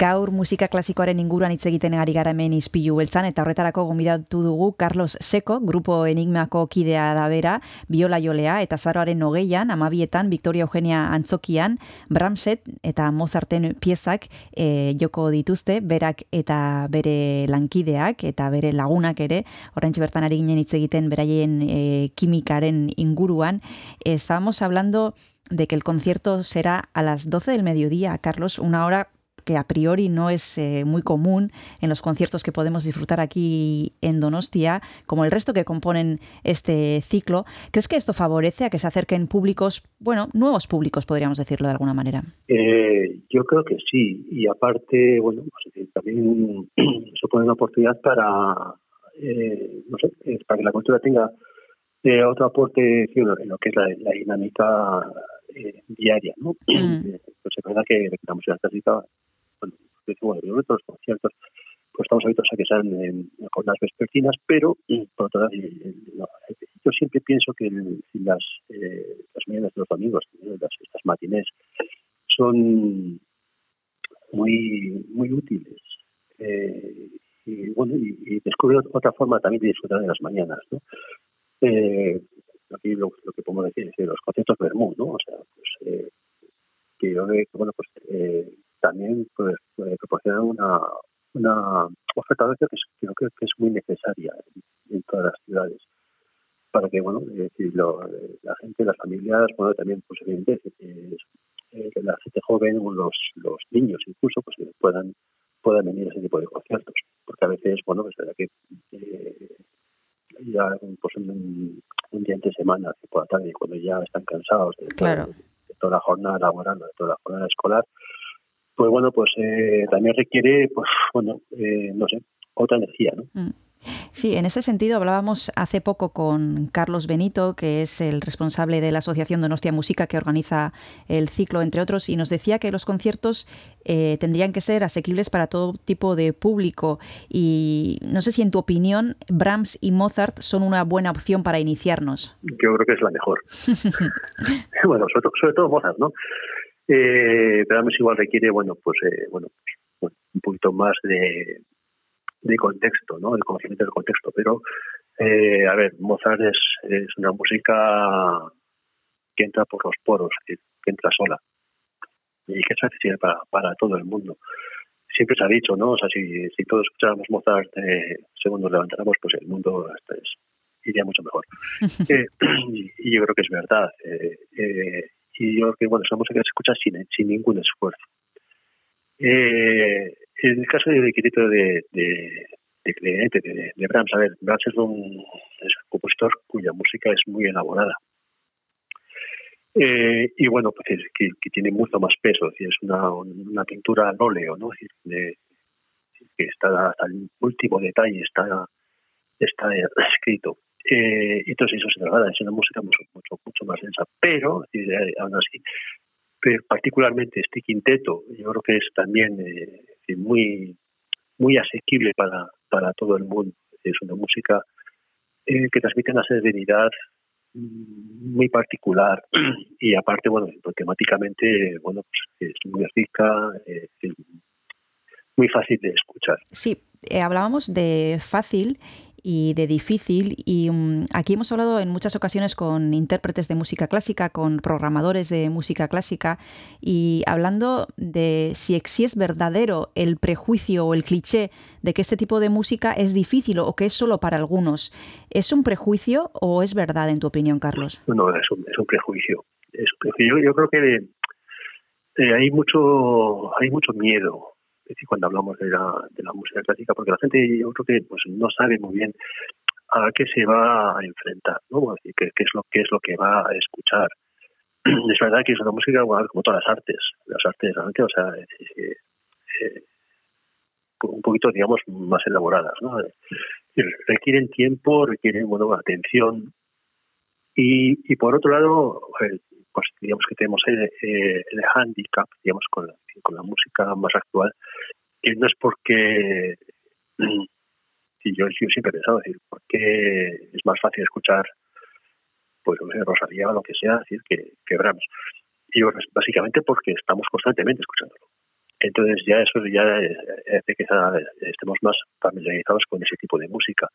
Gaur musika klasikoaren inguruan hitz egiten ari gara hemen izpilu beltzan, eta horretarako gomidatu dugu Carlos Seko, grupo enigmako kidea da bera, biola jolea, eta zaroaren hogeian, amabietan, Victoria Eugenia Antzokian, Bramset eta Mozarten piezak e, joko dituzte, berak eta bere lankideak, eta bere lagunak ere, oraintxe bertan ari ginen hitz egiten beraien e, kimikaren inguruan. Estábamos hablando de que el concierto será a las 12 del mediodía, Carlos, una hora que a priori no es eh, muy común en los conciertos que podemos disfrutar aquí en Donostia, como el resto que componen este ciclo. ¿Crees que esto favorece a que se acerquen públicos, bueno, nuevos públicos, podríamos decirlo de alguna manera? Eh, yo creo que sí, y aparte, bueno, pues, eh, también supone una oportunidad para, eh, no sé, eh, para que la cultura tenga eh, otro aporte sí, en lo- que es la, la dinámica eh, diaria, ¿no? Eh, Pues es verdad que la música clásica, bueno, decimos, bueno, de los conciertos, pues estamos abiertos a que sean en jornadas vespertinas, pero mm, por otro lado, eh, eh, eh, yo siempre pienso que las, eh, las mañanas de los domingos, eh, las, estas matinés, son muy muy útiles. Eh, y bueno, y, y descubrir otra forma también de disfrutar de las mañanas, ¿no? Eh, aquí lo, que podemos decir es que los conciertos Bermú, ¿no? O sea, pues eh, que yo bueno, pues eh, también pues, eh, proporcionan una, una oferta de que, es- creo que es muy necesaria en, en todas las ciudades para que, bueno, lo- la gente, las familias, bueno, también, pues evidentemente, eh, eh, la gente joven o los, los niños incluso, pues eh, puedan puedan venir a ese tipo de conciertos. Porque a veces, bueno, pues verdad que eh, ya pues, un, un día entre semana, por la tarde, cuando ya están cansados de, Claro. de toda la jornada laboral, de toda la jornada escolar, pues bueno, pues eh, también requiere, pues bueno, eh, no sé, otra energía, ¿no? Mm. Sí, en este sentido hablábamos hace poco con Carlos Benito, que es el responsable de la Asociación Donostia Música que organiza el ciclo, entre otros, y nos decía que los conciertos eh, tendrían que ser asequibles para todo tipo de público. Y no sé si en tu opinión Brahms y Mozart son una buena opción para iniciarnos. Yo creo que es la mejor. bueno, sobre, todo- sobre todo Mozart, ¿no? Eh, pero además igual requiere, bueno, pues, eh, bueno, pues, un poquito más de, de contexto, ¿no? El conocimiento del contexto. Pero, eh, a ver, Mozart es, es una música que entra por los poros, que, que entra sola y que es accesible para, para todo el mundo. Siempre se ha dicho, ¿no? O sea, si, si todos escucháramos Mozart eh, según nos levantáramos, pues el mundo iría mucho mejor. Eh, y, y yo creo que es verdad. Y yo creo que, bueno, es una música se escucha sin, sin ningún esfuerzo. Eh, en el caso del equilibrio de, de, de, de, Brahms, a ver, Brahms es un, compositor cuya música es muy elaborada. Eh, y bueno, pues es que, que tiene mucho más peso, es es una, una pintura al óleo, ¿no? Que está hasta el último detalle está, está escrito. Eh, entonces eso se traslada, es una música mucho, mucho, mucho más densa, pero eh, aún así, particularmente este quinteto, yo creo que es también eh, muy, muy asequible para, para todo el mundo. Es una música eh, que transmite una serenidad mm, muy particular y aparte, bueno, pues, temáticamente, bueno, pues es muy rica, eh, muy fácil de escuchar. Sí, hablábamos de fácil y de difícil y mm, aquí hemos hablado en muchas ocasiones con intérpretes de música clásica, con programadores de música clásica y hablando de si, si es verdadero el prejuicio o el cliché de que este tipo de música es difícil o que es solo para algunos. ¿Es un prejuicio o es verdad en tu opinión, Carlos? No, es un, es un prejuicio. Es. Yo, yo creo que eh, hay mucho hay mucho miedo cuando hablamos de la, de la música clásica, porque la gente yo creo que pues no sabe muy bien a qué se va a enfrentar, ¿no? Qué, qué es lo qué es lo que va a escuchar. Es verdad que es una música bueno, como todas las artes, las artes o sea, eh, un poquito, digamos, más elaboradas, ¿no? Eh, Requieren tiempo, requieren, bueno, atención, y, y por otro lado, eh, pues digamos que tenemos el, eh, el handicap, digamos, con la, con la música más actual, que no es porque, y yo, yo siempre he pensado, decir, porque es más fácil escuchar, pues, no sé, Rosalía o lo que sea, decir, que, que Brahms. Y yo, básicamente porque estamos constantemente escuchándolo. Entonces ya eso ya eh, hace que ah, estemos más familiarizados con ese tipo de música.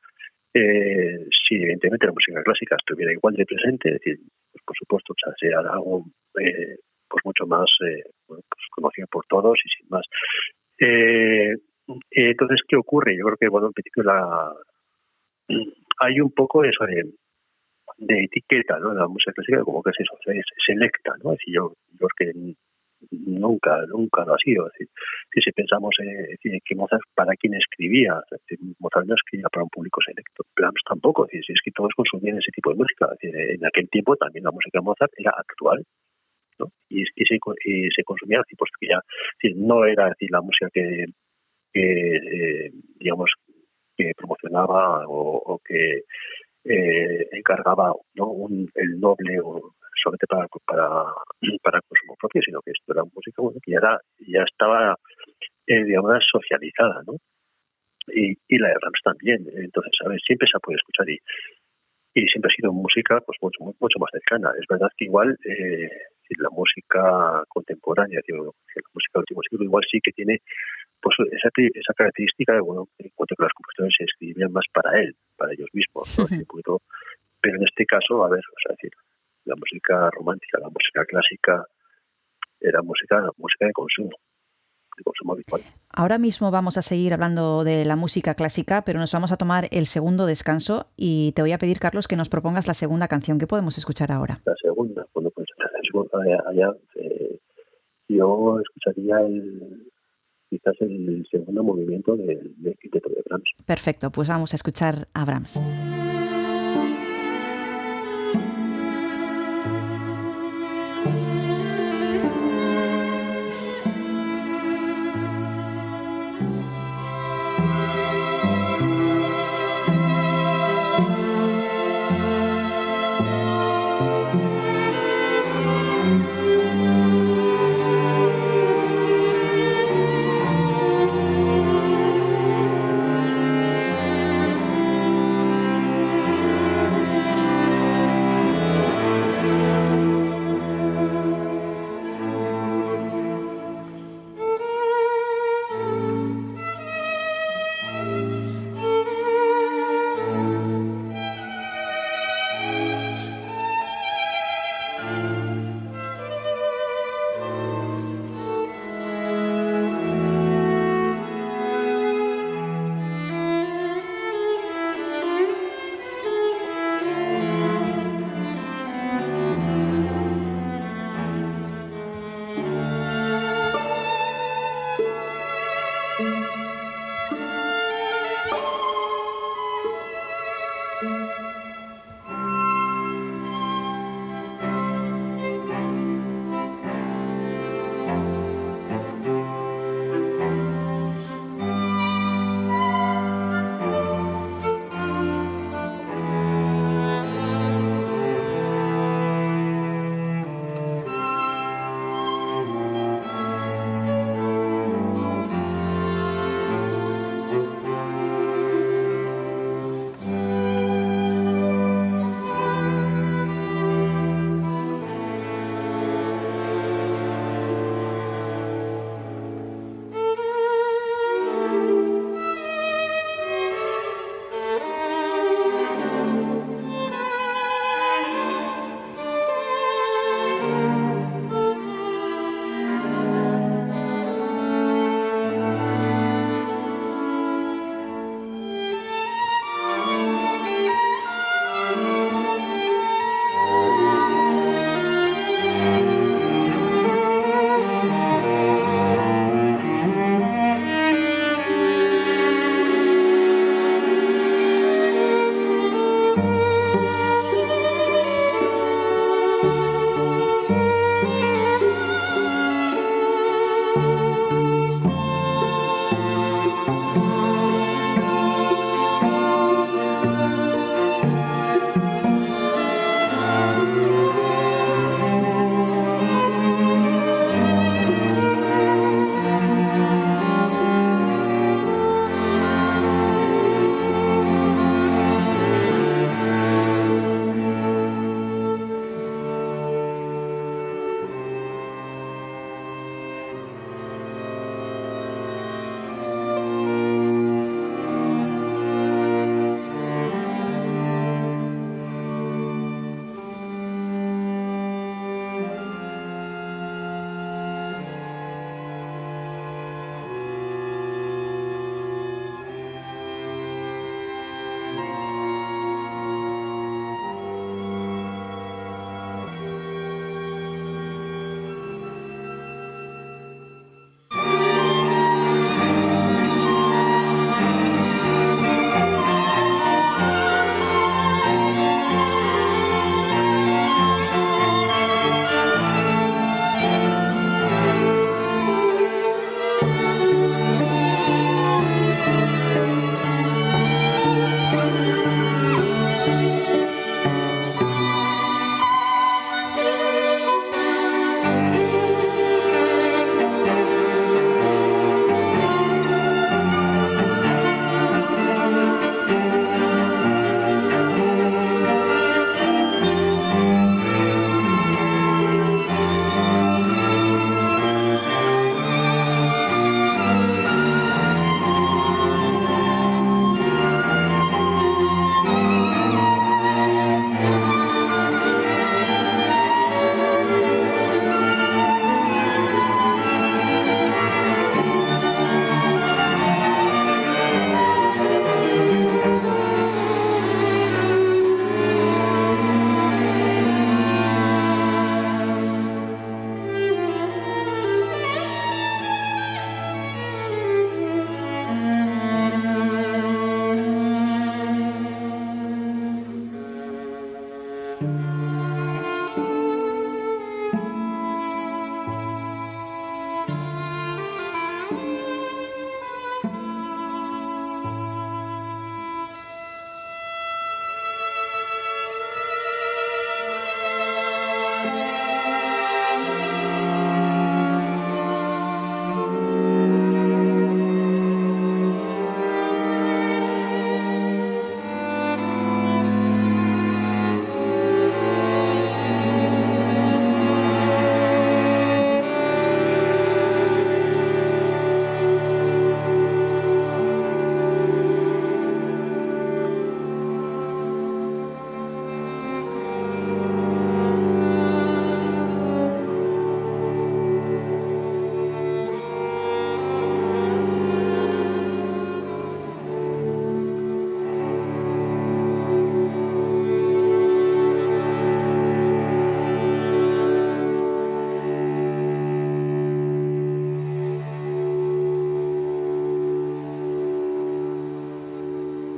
Eh, si evidentemente la música clásica estuviera igual de presente, es decir, pues, por supuesto, o sea, sea algo eh, pues mucho más eh, pues conocido por todos y sin más. Eh, entonces, ¿qué ocurre? Yo creo que, bueno, en principio la, hay un poco eso de, etiqueta, ¿no? La música clásica como que es selecta, ¿no? Es decir, yo, yo que nunca, nunca lo ha sido. Si, si pensamos eh, que Mozart para quién escribía, Mozart no escribía para un público selecto, Brahms tampoco, es decir, si es que todos consumían ese tipo de música. En aquel tiempo también la música de Mozart era actual. ¿no? Y, y, se, y se consumía así, pues que ya no era la música que, que eh, digamos que promocionaba o que eh, encargaba ¿no? un, el noble o solamente para, para, para consumo propio, sino que esto era música bueno, que ya, era, ya estaba, eh, digamos, socializada, ¿no? Y, y la de Rams también. Entonces, ¿sabes? Siempre se puede escuchar y, y siempre ha sido música pues mucho, mucho más cercana. Es verdad que igual eh, la música contemporánea, digo, la música del último siglo, igual sí que tiene pues esa, esa característica de, bueno, en cuanto a que los compositores se escribían más para él, para ellos mismos, ¿no? -huh. pero en este caso, a ver, o sea, decir, la música romántica, la música clásica, era música, música de consumo, de consumo habitual. Ahora mismo vamos a seguir hablando de la música clásica, pero nos vamos a tomar el segundo descanso y te voy a pedir, Carlos, que nos propongas la segunda canción que podemos escuchar ahora. La segunda, bueno, pues allá, eh, yo escucharía el, quizás el segundo movimiento de, de, de Brahms. Perfecto, pues vamos a escuchar a Brahms.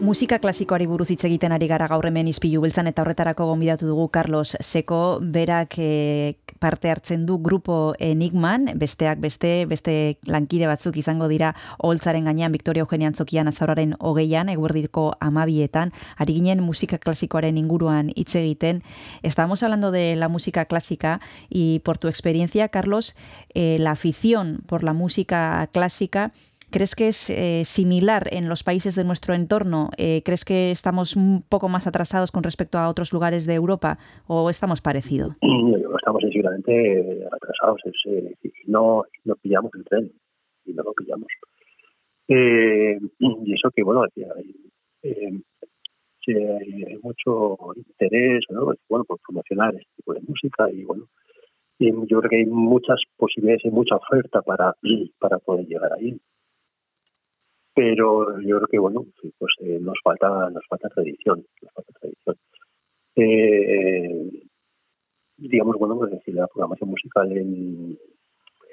Musika klasikoari buruz hitz egiten ari gara gaur hemen izpilu beltzan eta horretarako gonbidatu dugu Carlos Seko, berak eh, parte hartzen du grupo Enigman, besteak beste, beste lankide batzuk izango dira holtzaren gainean Victoria Eugenia Antzokian azauraren hogeian, eguerdiko amabietan, ari ginen musika klasikoaren inguruan hitz egiten. Estamos hablando de la música clásica y por tu experiencia, Carlos, eh, la afición por la música clásica ¿Crees que es eh, similar en los países de nuestro entorno? Eh, ¿Crees que estamos un poco más atrasados con respecto a otros lugares de Europa o estamos parecido? Estamos seguramente atrasados es, eh, no, no pillamos el tren y no lo pillamos. Eh, y eso que, bueno, hay, eh, hay, mucho interés ¿no? bueno, por promocionar este tipo de música y bueno, yo creo que hay muchas posibilidades y mucha oferta para, para poder llegar ahí pero yo creo que bueno pues eh, nos falta nos falta tradición nos falta tradición. Eh, digamos bueno pues decir la programación musical en,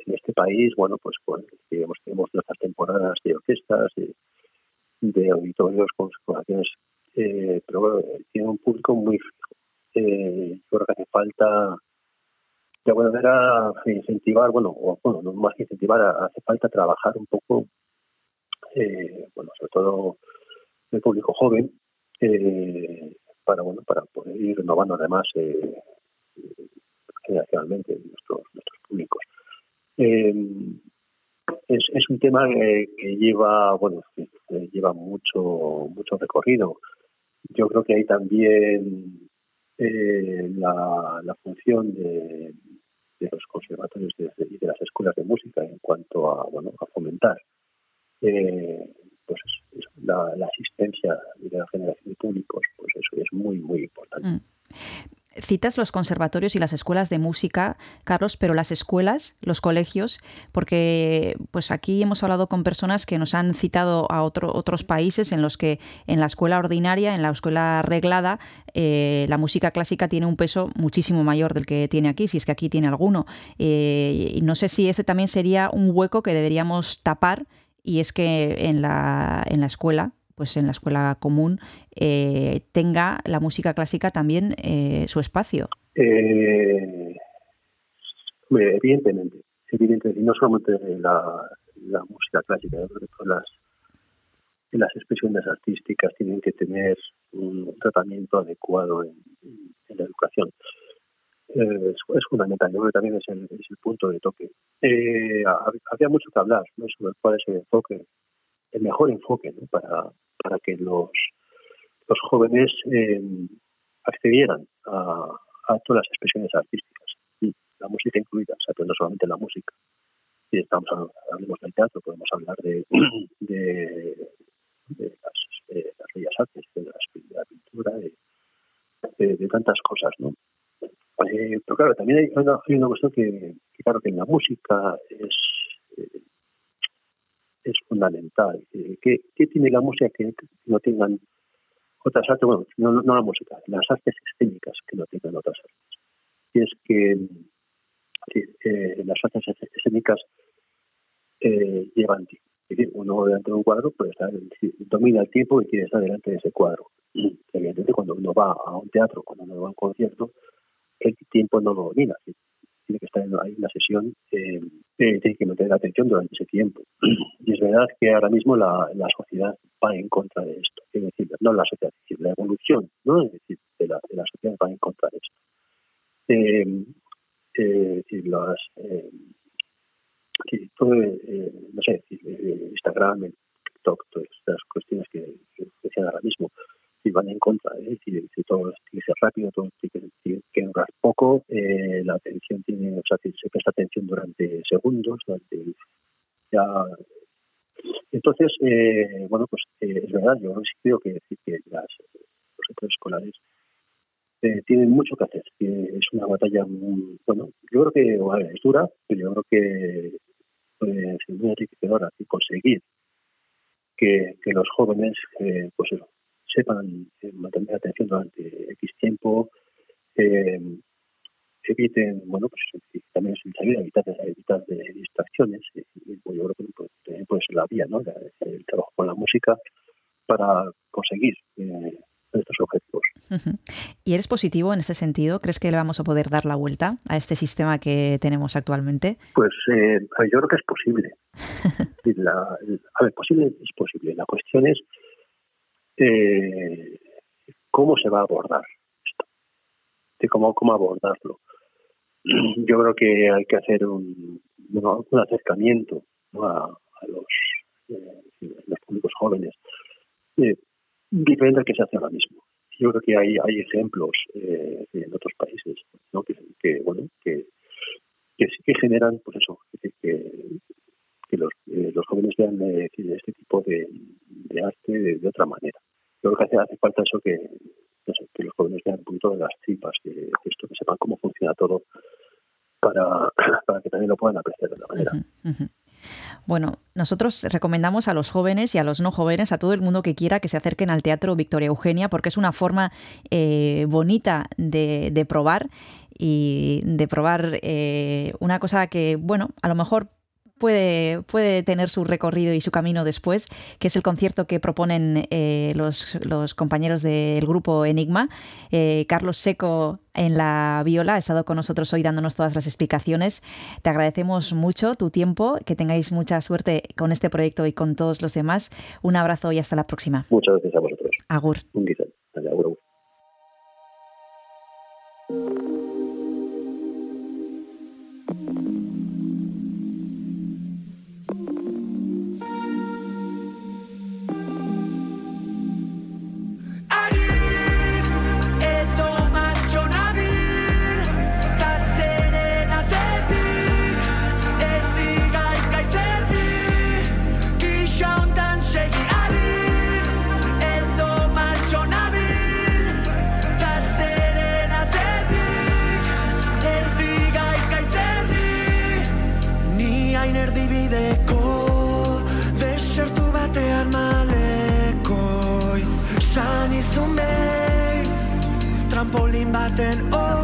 en este país bueno pues pues digamos tenemos nuestras temporadas de orquestas de, de auditorios con situaciones eh, pero bueno, tiene un público muy fijo eh, yo creo que hace falta de alguna manera incentivar bueno o bueno no más que incentivar hace falta trabajar un poco eh, bueno, sobre todo el público joven, eh, para bueno, para poder ir renovando además eh, generacionalmente nuestros, nuestros públicos. Eh, es, es un tema eh, que lleva, bueno, lleva mucho, mucho recorrido. Yo creo que hay también eh, la, función de, de los conservatorios y de, de las escuelas de música en cuanto a, bueno, a fomentar eh, pues la, asistencia de la generación de públicos, pues eso es muy, muy importante. Mm. Citas los conservatorios y las escuelas de música, Carlos, pero las escuelas, los colegios, porque pues aquí hemos hablado con personas que nos han citado a otro, otros países en los que en la escuela ordinaria, en la escuela reglada, eh, la música clásica tiene un peso muchísimo mayor del que tiene aquí, si es que aquí tiene alguno. Eh, y no sé si ese también sería un hueco que deberíamos tapar y es que en la, en la escuela, pues en la escuela común, eh, tenga la música clásica también eh, su espacio. Eh, evidentemente, evidentemente, y no solamente la, la música clásica, las, las expresiones artísticas tienen que tener un tratamiento adecuado en la educación. Eh, es, fundamental, yo creo que también es el, es el punto de toque. Eh, había mucho que hablar ¿no? sobre cuál es el enfoque, el mejor enfoque para, para que los, los jóvenes eh, accedieran a, a, todas las expresiones artísticas, la música incluida, o sea, pero no solamente la música. Si estamos hablamos del teatro, podemos hablar de, de, las, de las bellas artes, de, las, de la pintura, de, de tantas cosas, ¿no? Eh, pero claro, también hay una, hay una cuestión que, claro, que en la música es, eh, es fundamental. Eh, ¿qué, ¿qué, tiene la música que no tengan otras artes? Bueno, no, no la música, las artes escénicas que no tengan otras artes. Y es que, que las artes escénicas llevan tiempo. Es decir, uno delante de un cuadro puede estar, domina el tiempo y quiere estar delante de ese cuadro. Evidentemente cuando uno va a un teatro, cuando uno va a un concierto, el tiempo no lo domina. Tiene que estar en ahí una sesión, eh, eh, tiene que mantener la atención durante ese tiempo. Y es verdad que ahora mismo la, la sociedad va en contra de esto. Es decir, no la sociedad, es decir, la evolución ¿no? es decir, de, la, de la sociedad va en contra de esto. Eh, eh, decir, las, eh, todo, no sé, Instagram, TikTok, todas estas cuestiones que, que decían ahora mismo, y van en contra, ¿eh? decir, si todo tiene que ser rápido, todo tiene que, que durar poco, eh, la atención tiene, o sea, se presta atención durante segundos, durante ya entonces, eh, bueno, pues eh, es verdad, yo creo que decir que las, los centros escolares eh, tienen mucho que hacer. es una batalla muy, bueno, yo creo que es dura, pero yo creo que pues, es muy enriquecedora y conseguir que, que los jóvenes, eh, pues eso, sepan eh, mantener la atención durante X tiempo, eh, eviten, bueno, pues también es salir, evitar, evitar de distracciones, y, y, yo creo que también puede ser la vía, ¿no? El, trabajo con la música para conseguir Ujú. ¿Y eres positivo en este sentido? ¿Crees que le vamos a poder dar la vuelta a este sistema que tenemos actualmente? Pues eh, yo creo que es posible. La- a ver, posible es posible. La cuestión es eh, cómo se va a abordar esto, de cómo, cómo abordarlo. Yo creo que hay que hacer un, un acercamiento a, los, eh, los públicos jóvenes eh, diferente al que se hace ahora mismo. Yo creo que hay, hay ejemplos eh, en otros países ¿no? que, que, bueno que, que sí que generan pues eso que, que los, eh, los jóvenes vean eh, este tipo de, arte de, otra manera. Yo creo que hace, hace falta eso que, que los jóvenes vean un poquito de las tripas de esto, que sepan cómo funciona todo para, para que también lo puedan apreciar de otra manera. Ujú. Bueno, nosotros recomendamos a los jóvenes y a los no jóvenes, a todo el mundo que quiera, que se acerquen al Teatro Victoria Eugenia, porque es una forma eh, bonita de, de probar y de probar eh, una cosa que, bueno, a lo mejor puede, puede tener su recorrido y su camino después, que es el concierto que proponen eh, los, los compañeros del grupo Enigma. Eh, Carlos Seco en la viola ha estado con nosotros hoy dándonos todas las explicaciones. Te agradecemos mucho tu tiempo, que tengáis mucha suerte con este proyecto y con todos los demás. Un abrazo y hasta la próxima. Muchas gracias a vosotros. Agur. Un agur, agur. Erdibideko, desertu batean malekoi, san izun behin, trampolin baten o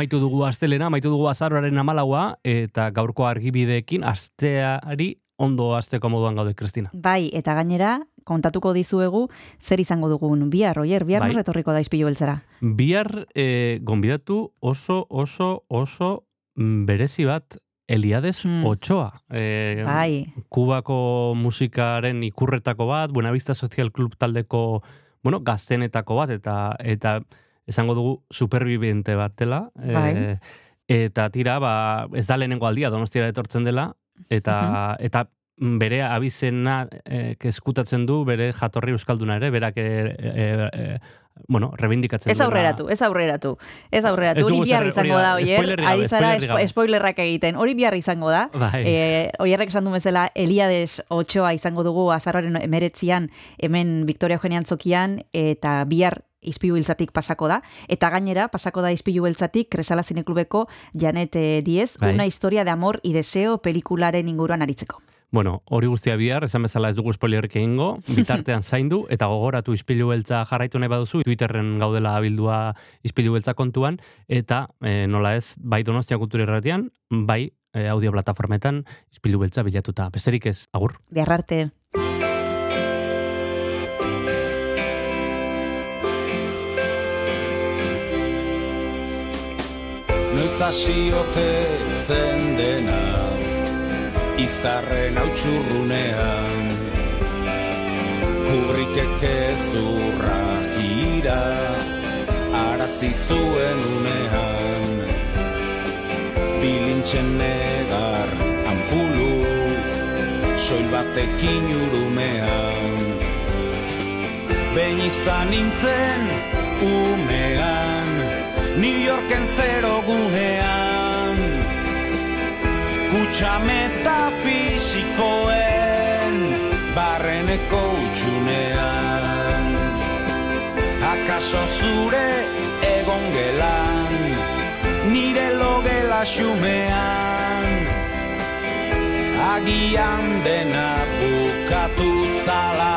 Amaitu dugu astelena, amaitu dugu azaroaren amalaua, eta gaurko argibideekin asteari ondo asteko moduan gaude, Kristina. Bai, eta gainera, kontatuko dizuegu zer izango dugun bihar, oier, bihar Bai. bai. etorriko da izpilu beltzara. Bihar e, gonbidatu oso, oso, oso mm, berezi bat Eliades Hmm. Ochoa. E, Bai. Kubako musikaren ikurretako bat, Buenavista Social Club taldeko, bueno, gaztenetako bat, eta eta esango dugu superviviente bat dela. Bai. eta tira, ba, ez da lehenengo aldia, donostiara etortzen dela, eta, eta bere abizena e, eskutatzen du, bere jatorri euskalduna ere, berak e, e, e, bueno, rebindikatzen Ez aurreratu, ez aurreratu. Ez aurreratu, hori bihar izango da, da, oier. Ari zara spoilerrak egiten. Hori bihar izango da. Bai. E, oierrek esan du bezala, Eliades Ochoa izango dugu azarroaren emeretzian, hemen Victoria Eugenian zokian, eta bihar izpilu beltzatik pasako da. Eta gainera, pasako da izpilu beltzatik, Kresala Zineklubeko Janet eh, Diez, Bai. una historia de amor y deseo pelikularen inguruan aritzeko. Bueno, hori guztia bihar, esan bezala ez dugu spoilerrik egingo, bitartean zaindu, eta gogoratu izpilu beltza jarraitu nahi baduzu, Twitterren gaudela abildua izpilu beltza kontuan, eta e, nola ez, bai Donostia Kultura Irratian, bai e, audio plataformetan izpilu beltza bilatuta. Besterik ez, agur. Bihar arte. Noiz hasiote zen dena Izarren hautsurrunean Kubrikek ezurra ira Arazi zuen unean. Bilintxen negar ampulu Soil batekin urumean. Behin izan nintzen umean New Yorken zero gunean. Kutsa metafisikoen Barreneko utxunean Akaso zure egon gelan Nire logela xumean. Agian dena bukatu zala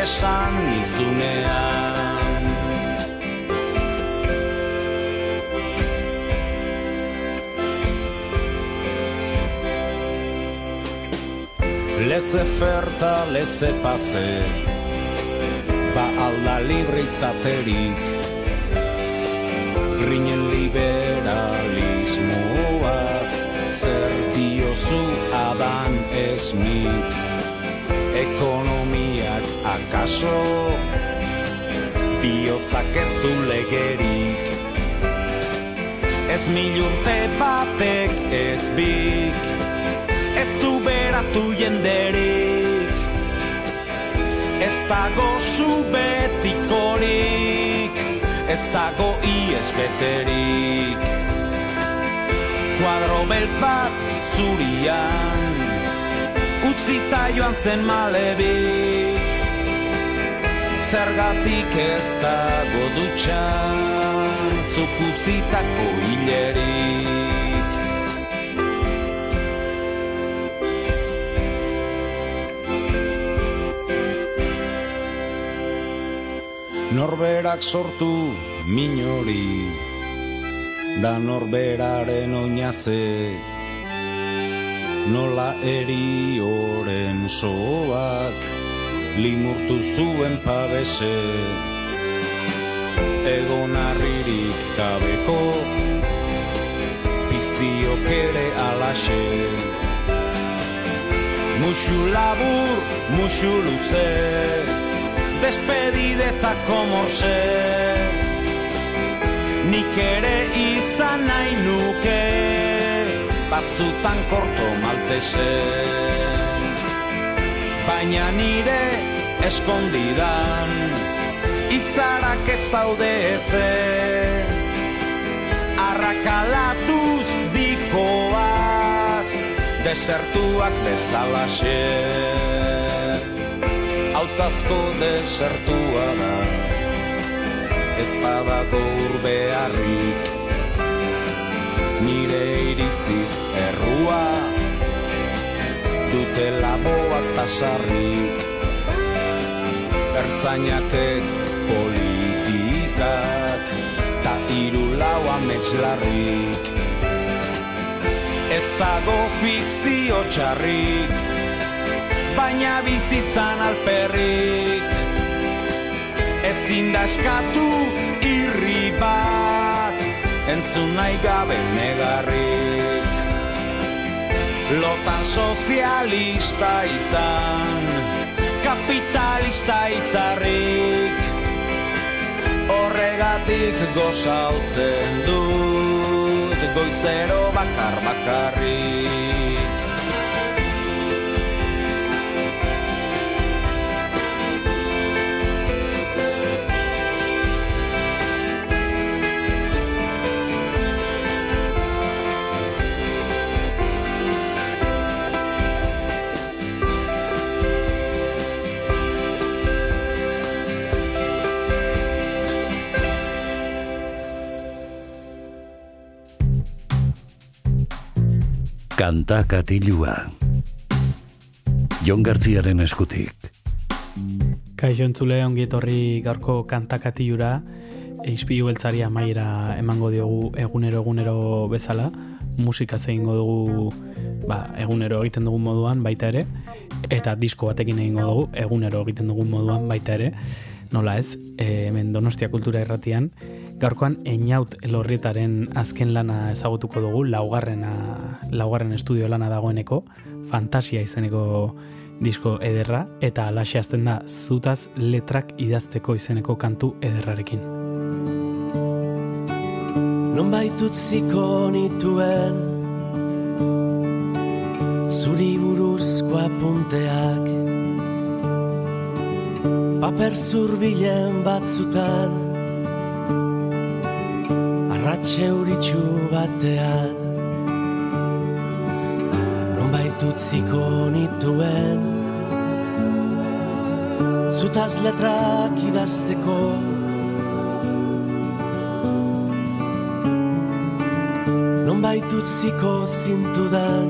esan nizunean Leze ferta, leze pase Ba alda libre izaterik Grinen liberalismoaz Zer diozu Adan Smith Ekonomiak akaso Biotzak ez du legerik Ez mil urte batek ez bik beratu jenderik Ez dago zu betikorik Ez dago ies beterik. Kuadro beltz bat zurian Utzita joan zen malebik. Zergatik ez dago dutxan Zuk utzitako hilerik Norberak sortu minori Da norberaren oinaze Nola erioren soak Limurtu zuen pabese. Egon harririk gabeko Piztiok ere alaxe. Muxu labur, muxu luze Despedidetako morse Nik ere izan nahi nuke Batzutan korto maltese Baina nire eskondidan Izarak ez daude eze Arrakalatuz dikoaz Desertuak bezalaxe Hautazko desertua da. Ez badago urbearrik Nire iritziz errua. Dutela boak tasarrik Ertzainakek politikak Ta iru lau amets islarrik Ez dago fikzio txarrik Baina bizitzan alperrik. Ezin da eskatu irri bat Entzun nahi gabe negarrik. Lotan sozialista izan Kapitalista itzarrik. Horregatik gozaltzen dut Goizero bakar bakarrik Kanta katilua. Jon Gartziaren eskutik. Kaixo entzule ongi etorri gaurko kantakatiura Eispilu beltzari amaiera emango diogu egunero egunero bezala musika egingo dugu ba, egunero egiten dugun moduan baita ere eta disko batekin egingo dugu egunero egiten dugun moduan baita ere nola ez, e, hemen Donostia Kultura Erratian gaurkoan Einaut Lorrietaren azken lana ezagutuko dugu laugarrena laugarren estudio lana dagoeneko fantasia izeneko disko ederra eta alaxe hasten da zutaz letrak idazteko izeneko kantu ederrarekin. Non baitutziko nituen Zuri buruzko apunteak Paper zurbilen batzutan Arratxe uritxu batean Non baitutziko nituen. Zutaz letrak idazteko Non baitutziko zintudan.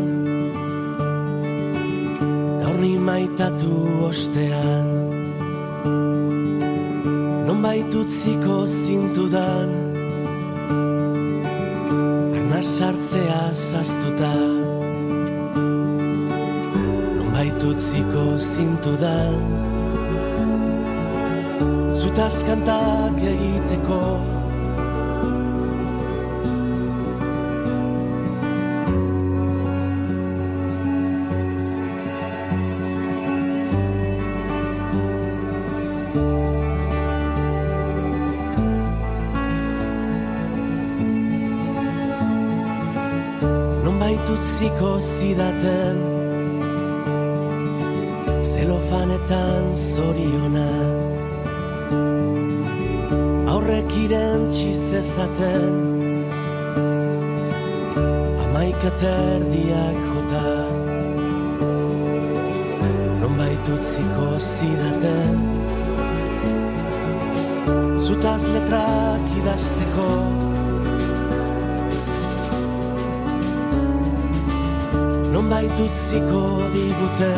Gaur ni maitatu ostean Non baitutziko zintudan. Arna sartzea zaztuta. Non baitutziko zintudan Zutaz kantak egiteko baitutziko zidaten Zelofanetan zoriona. Aurrek irentzi zezaten Amaika terdiak jota. Non baitutziko zidaten Zutaz letrak idazteko Non baitutziko digute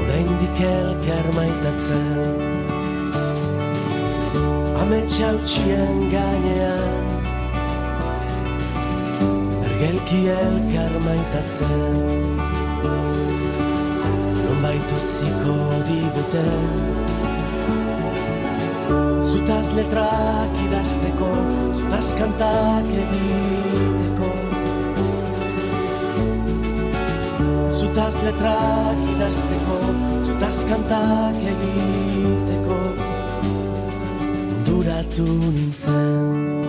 Oraindik elkar maitatzen Ametsa utxien gainean Ergelki elkar maitatzen Non baitutziko digute Zutaz letrak idazteko Zutaz kantak egiteko Zutaz letrak idazteko Zutaz kantak egiteko. Duratu nintzen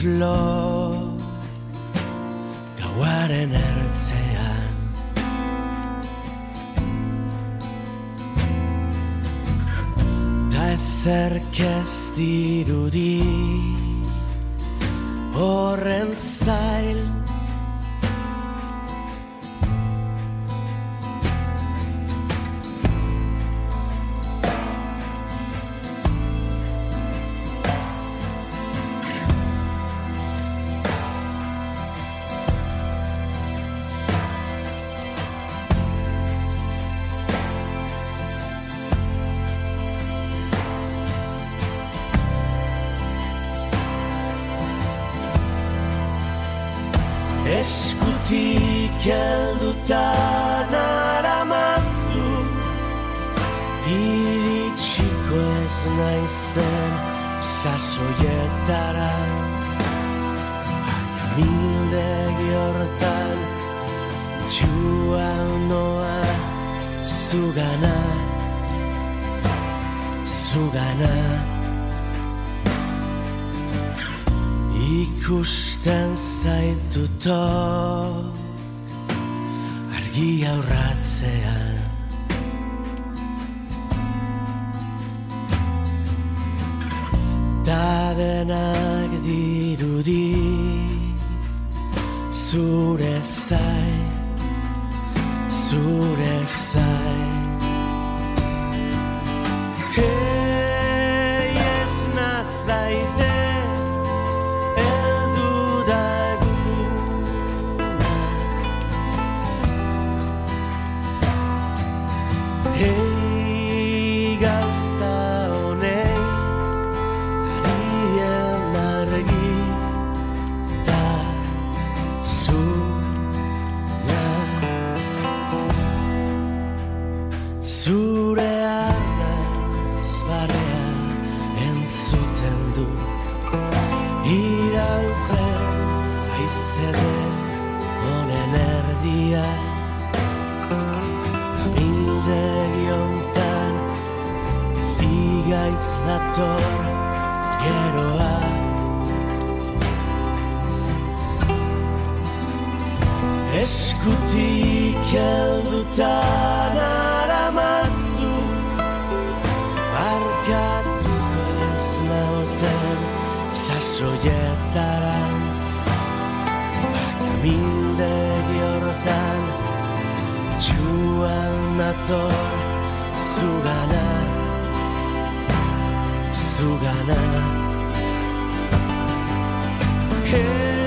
to love. Heldutan aramazu Barkatuko ez nauten Sasoietarantz Baina milde bihortan Txuan nator Zugana. Zugana. Hey!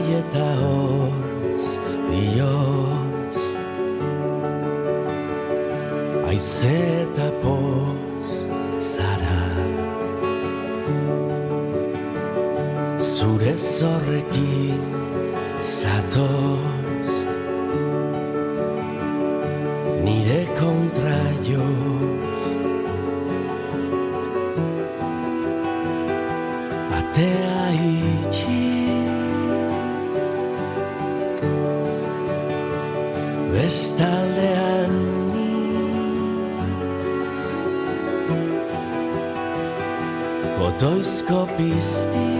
lasai eta hortz bihotz Aize eta poz zara Zure zorrekin zatoz go.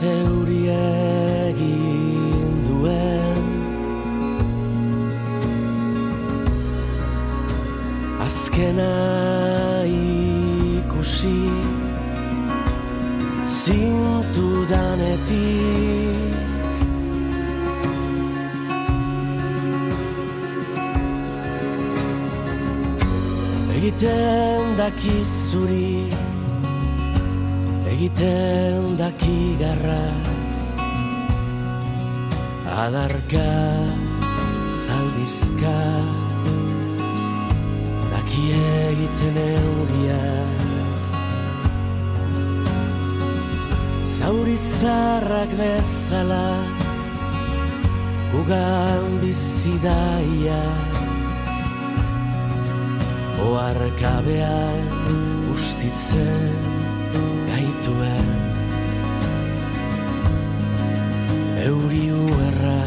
Zenbat euri egin duen. Azkena ikusi zintudanetik egiten daki zuri egiten daki garratz adarka zaldizka daki egiten euria. Zauritzarrak bezala gugan bizidaia oarkabean ustitzen euri uerra.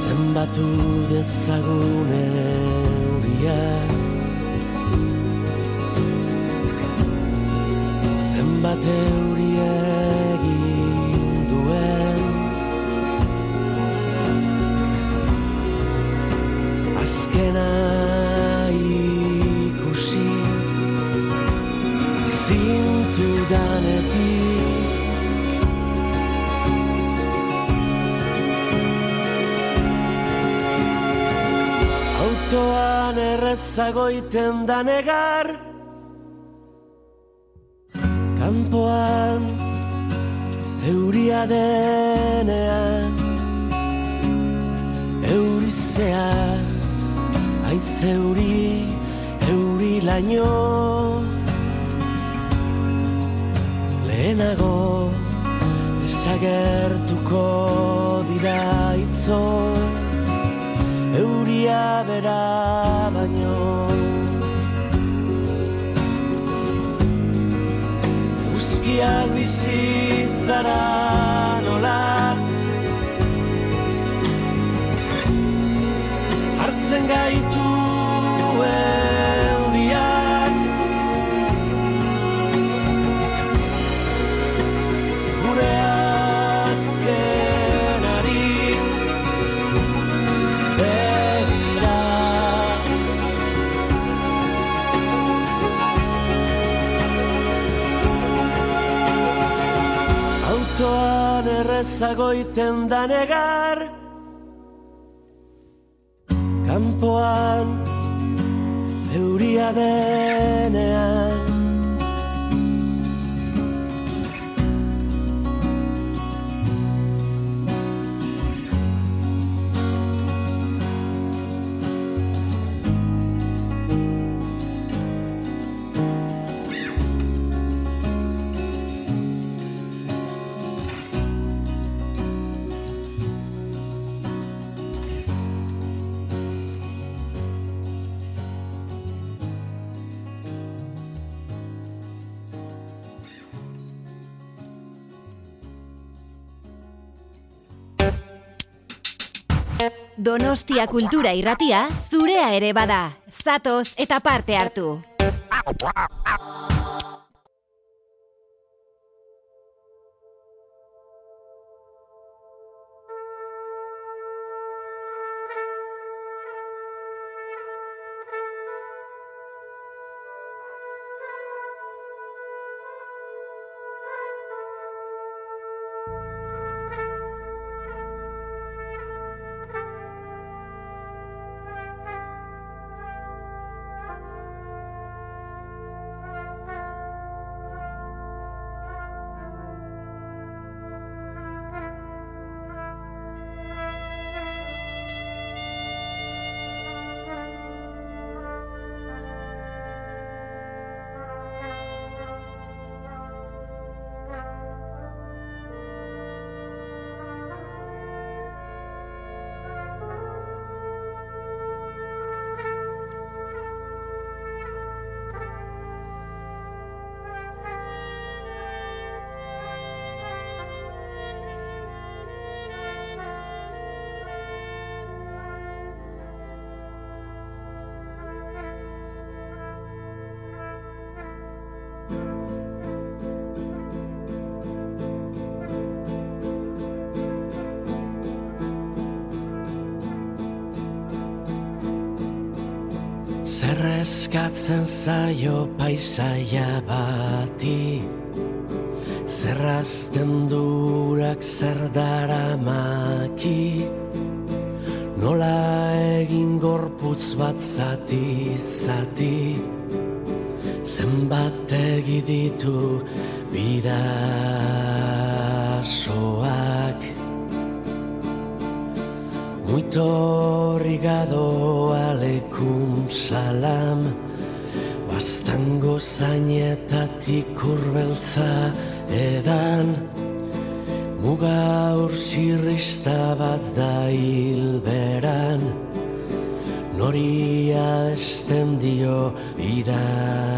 Zenbatu dezagun euria. Zenbat euri egin duen. Azkena autoan errezagoiten da negar. Kanpoan euria denean. Eurizea Aiz euri, euri laino. Lehenago esagertuko bizitzara nola autoan errezagoiten da negar. Kanpoan euria denean Donostia kultura irratia zurea ere bada. Zatoz eta parte hartu. Zerrezkatzen zaio paisaia bati. Zerrazten durak zer dara maki Nola egin gorputz bat zati zati. Zenbat egi ditu Muito obrigado, alekum salam. Bastango zainetatik urbeltza edan. Muga ursirrista bat da hilberan Nori abesten dio bidasoak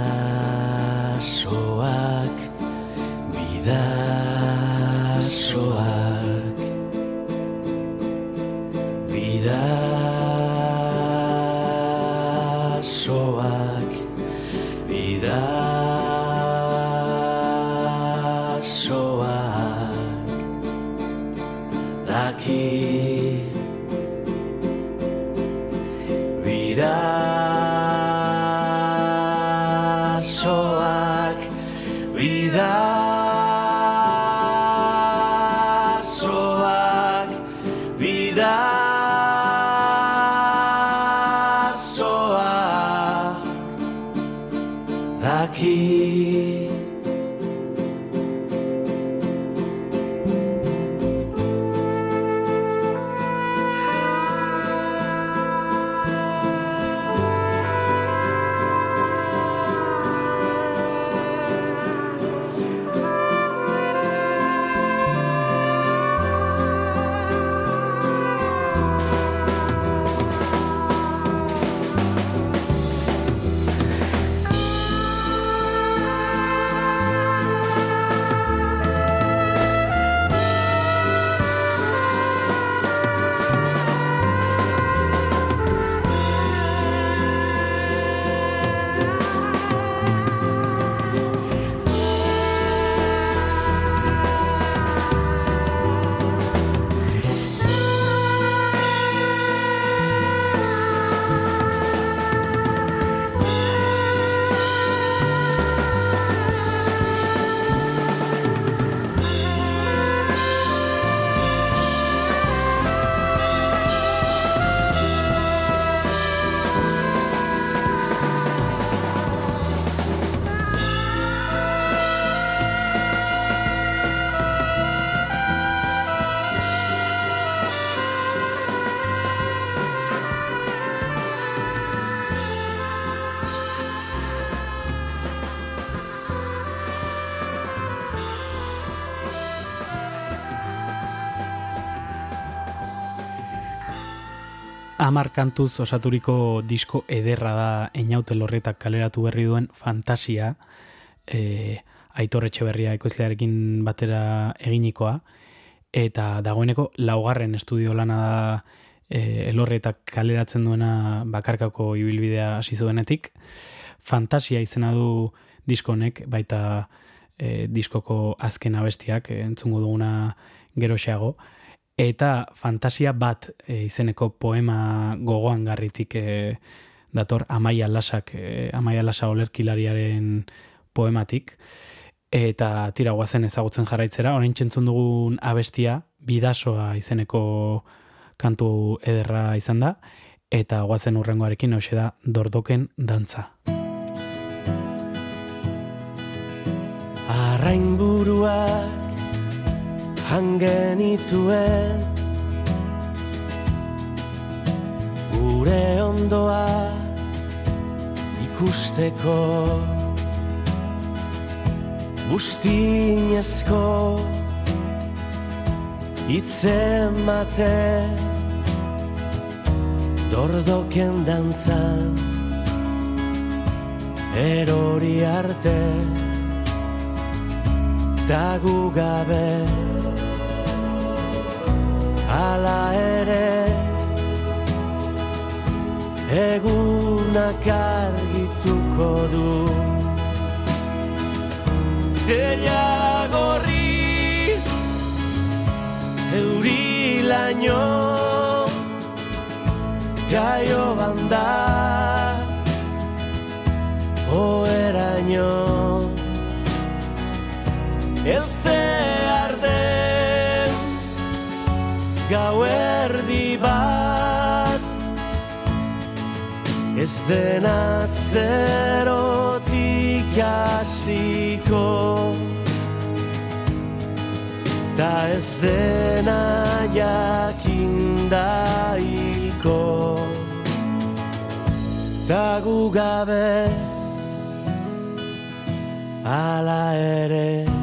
Amar kantuz osaturiko disko ederra da Einaute Lorretak kaleratu berri duen fantasia, e, Aitor Etxeberria ekoizlearekin batera eginikoa, eta dagoeneko laugarren estudio lana da e, Elorretak kaleratzen duena bakarkako ibilbidea hasi zuenetik. Fantasia izena du disko honek, baita e, diskoko azken abestiak, entzungo duguna geroxeago, eta fantasia bat e, izeneko poema gogoan garritik e, dator Amaia Lasak, e, Amaia Lasa olerkilariaren poematik, eta tira guazen ezagutzen jarraitzera, orain txentzun dugun abestia, bidasoa izeneko kantu ederra izan da, eta guazen urrengoarekin hoxe da dordoken dantza. Hangenituen. Gure ondoa ikusteko. Bustinezko itzemate Dordoken dantzan. Erori arte. Ta gu gabe ala ere egunak argituko du. Tela gorri euri laino gaio banda oeraino. Eltze arde gauerdi bat Ez dena zerotik hasiko Ta ez dena jakindaiko Ta gugabe Ala Ala ere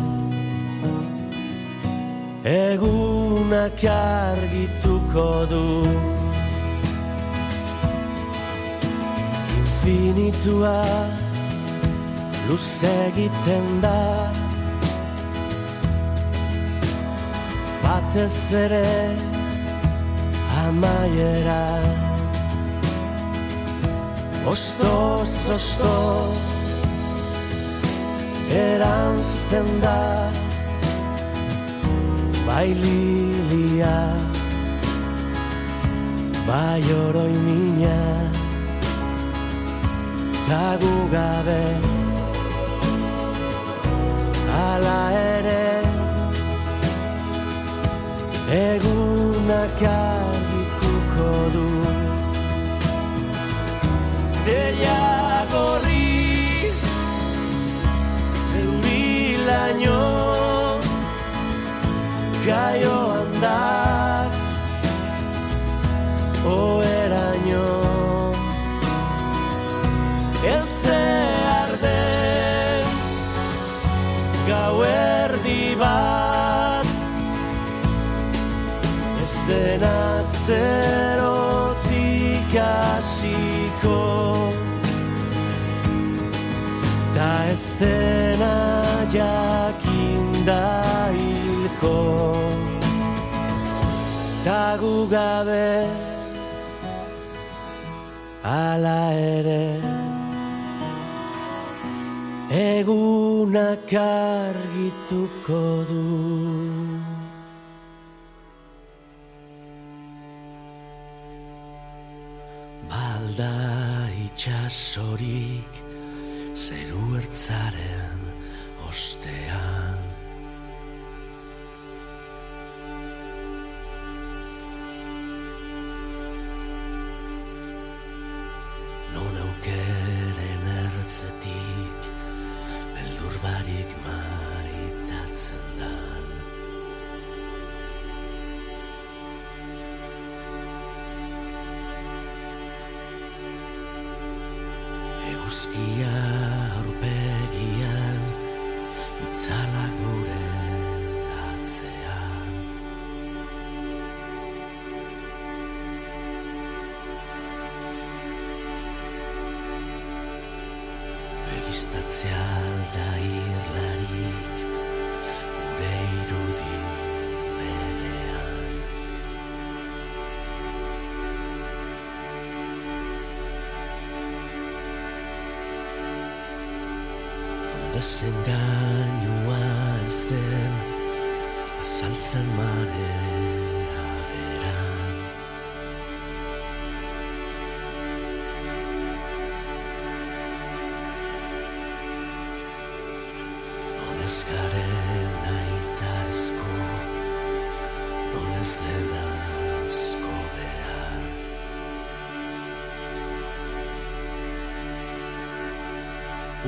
Egunak argituko du. Infinitua luze egiten da. Batez ere amaiera. Ostoz, ostoz eranzten da Bai lilia Bai oroi mina Ta gu gabe. Ala ere Egunak argituko du. Teia gorri Eurilaino Jaio handak Oeraino Elze arden Gauerdi bat Ez dena zerotik hasiko. Ta ez dena jakinda hilko Ta gu gabe ala ere Egunak argituko du. Balda itxasorik zeru ertzaren ostean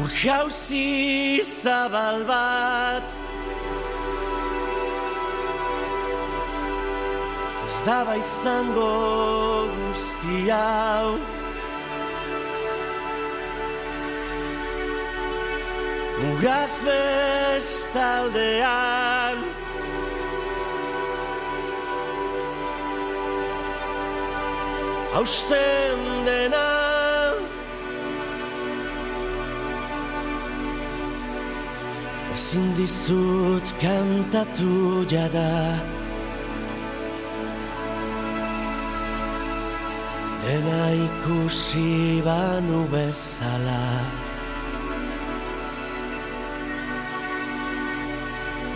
Ur jauzi zabal bat. Ez daba izango guzti hau. Mugaz bestaldean. Hausten dena Ezin dizut kantatu jada. Dena ikusi banu bezala.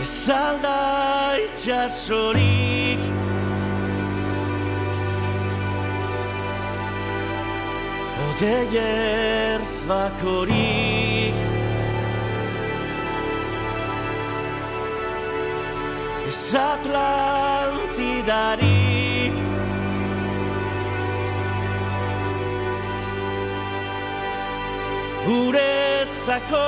Ez alda itxasorik? Odei bakorik Ez Atlantidarik guretzako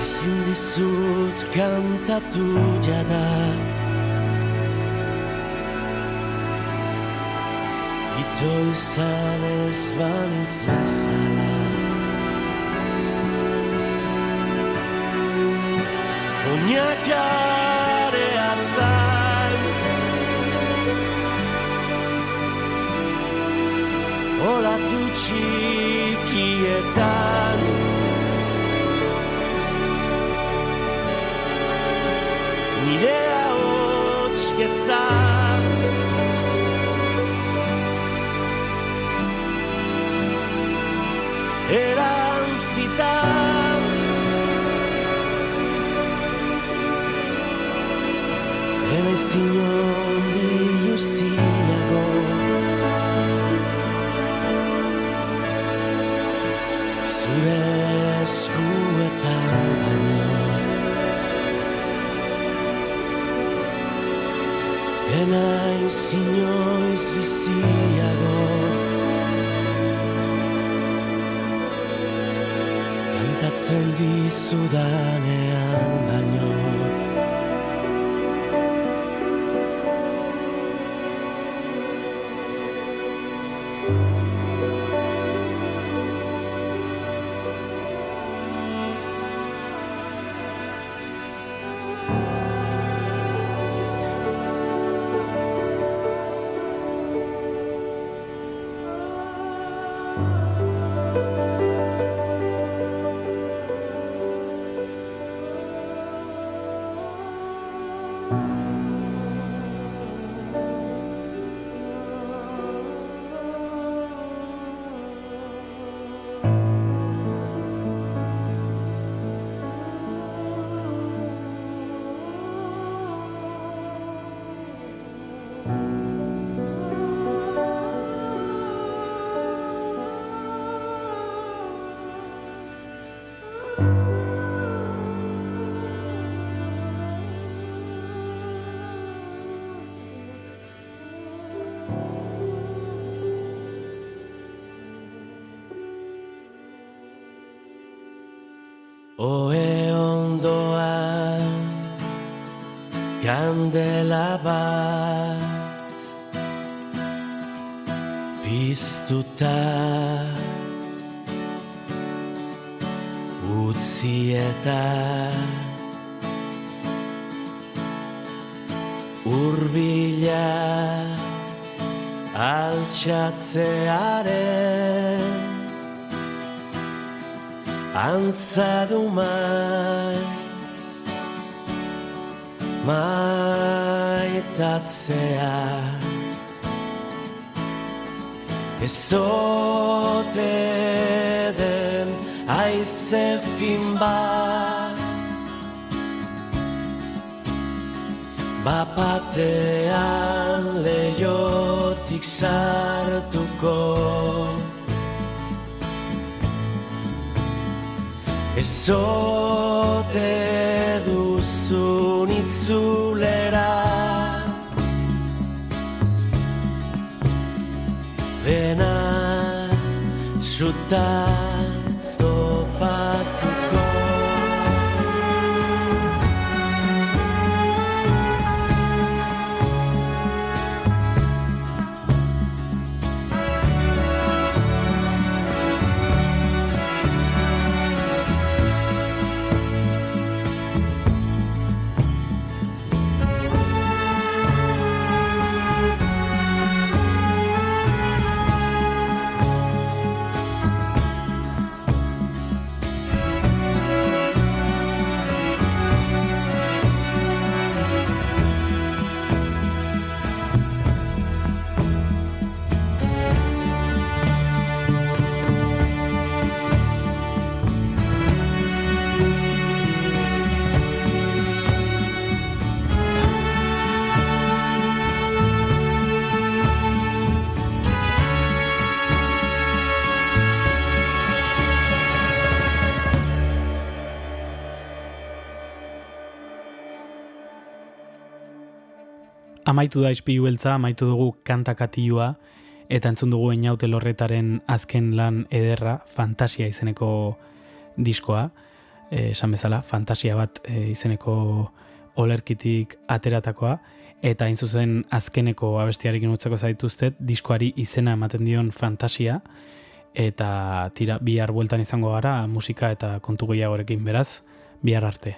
Ezin dizut kantatu jada. Ito izan ez banitz bezala Oinak jare atzan Olatu txikietan Nire ahots gezan Izinon biluziago Zure eskuetan baino Ena izinoiz biziago Kantatzen dizudanean baino Maitatzea Ezote den aize fin bat. Bapatean leiotik sartuko. Ezote duzun Ta Amaitu da ispilu beltza, amaitu dugu kantakatiua, eta entzun dugu Einaute Lorretaren azken lan ederra, Fantasia izeneko diskoa, esan bezala, Fantasia bat eh, izeneko olerkitik ateratakoa, eta hain zuzen azkeneko abestiarekin utzeko zaituztet, diskoari izena ematen dion Fantasia, eta tira bihar bueltan izango gara musika eta kontu gehiagorekin beraz, bihar arte.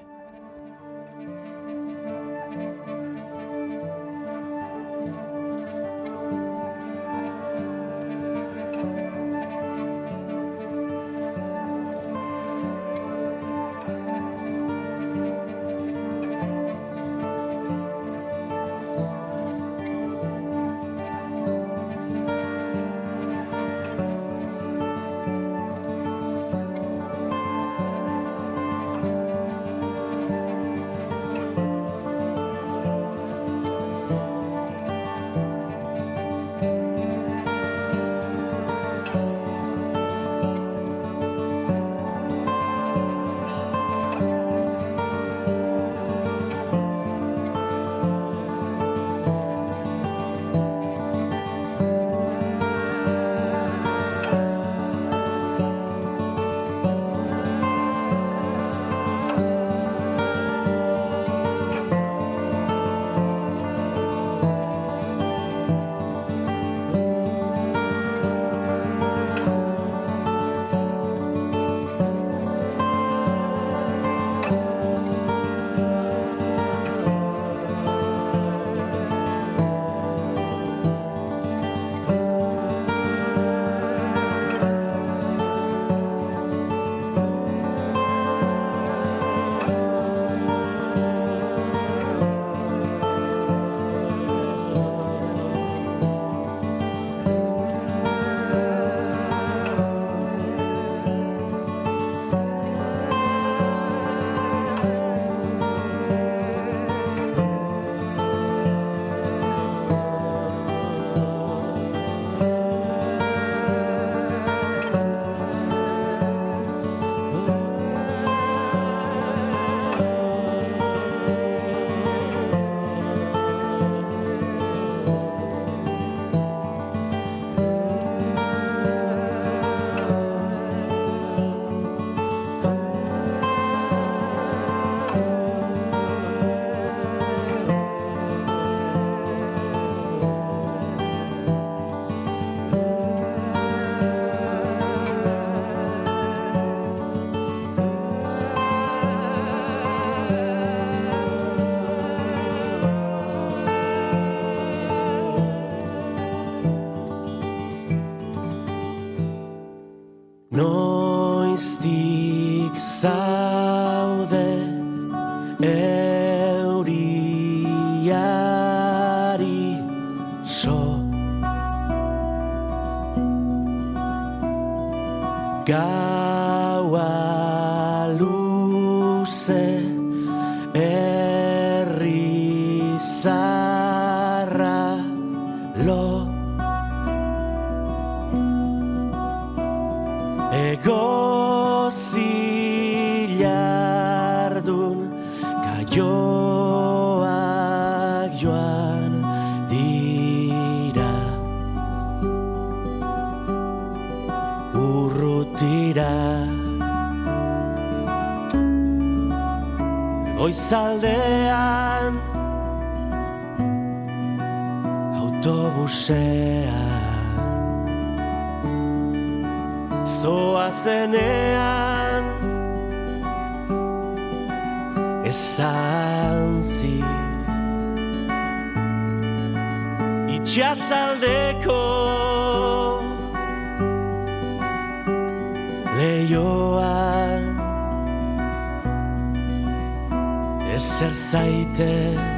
Goizaldean autobusean. Zoa zenean Esan zi Itxasaldeko Leioan Ezer zaitez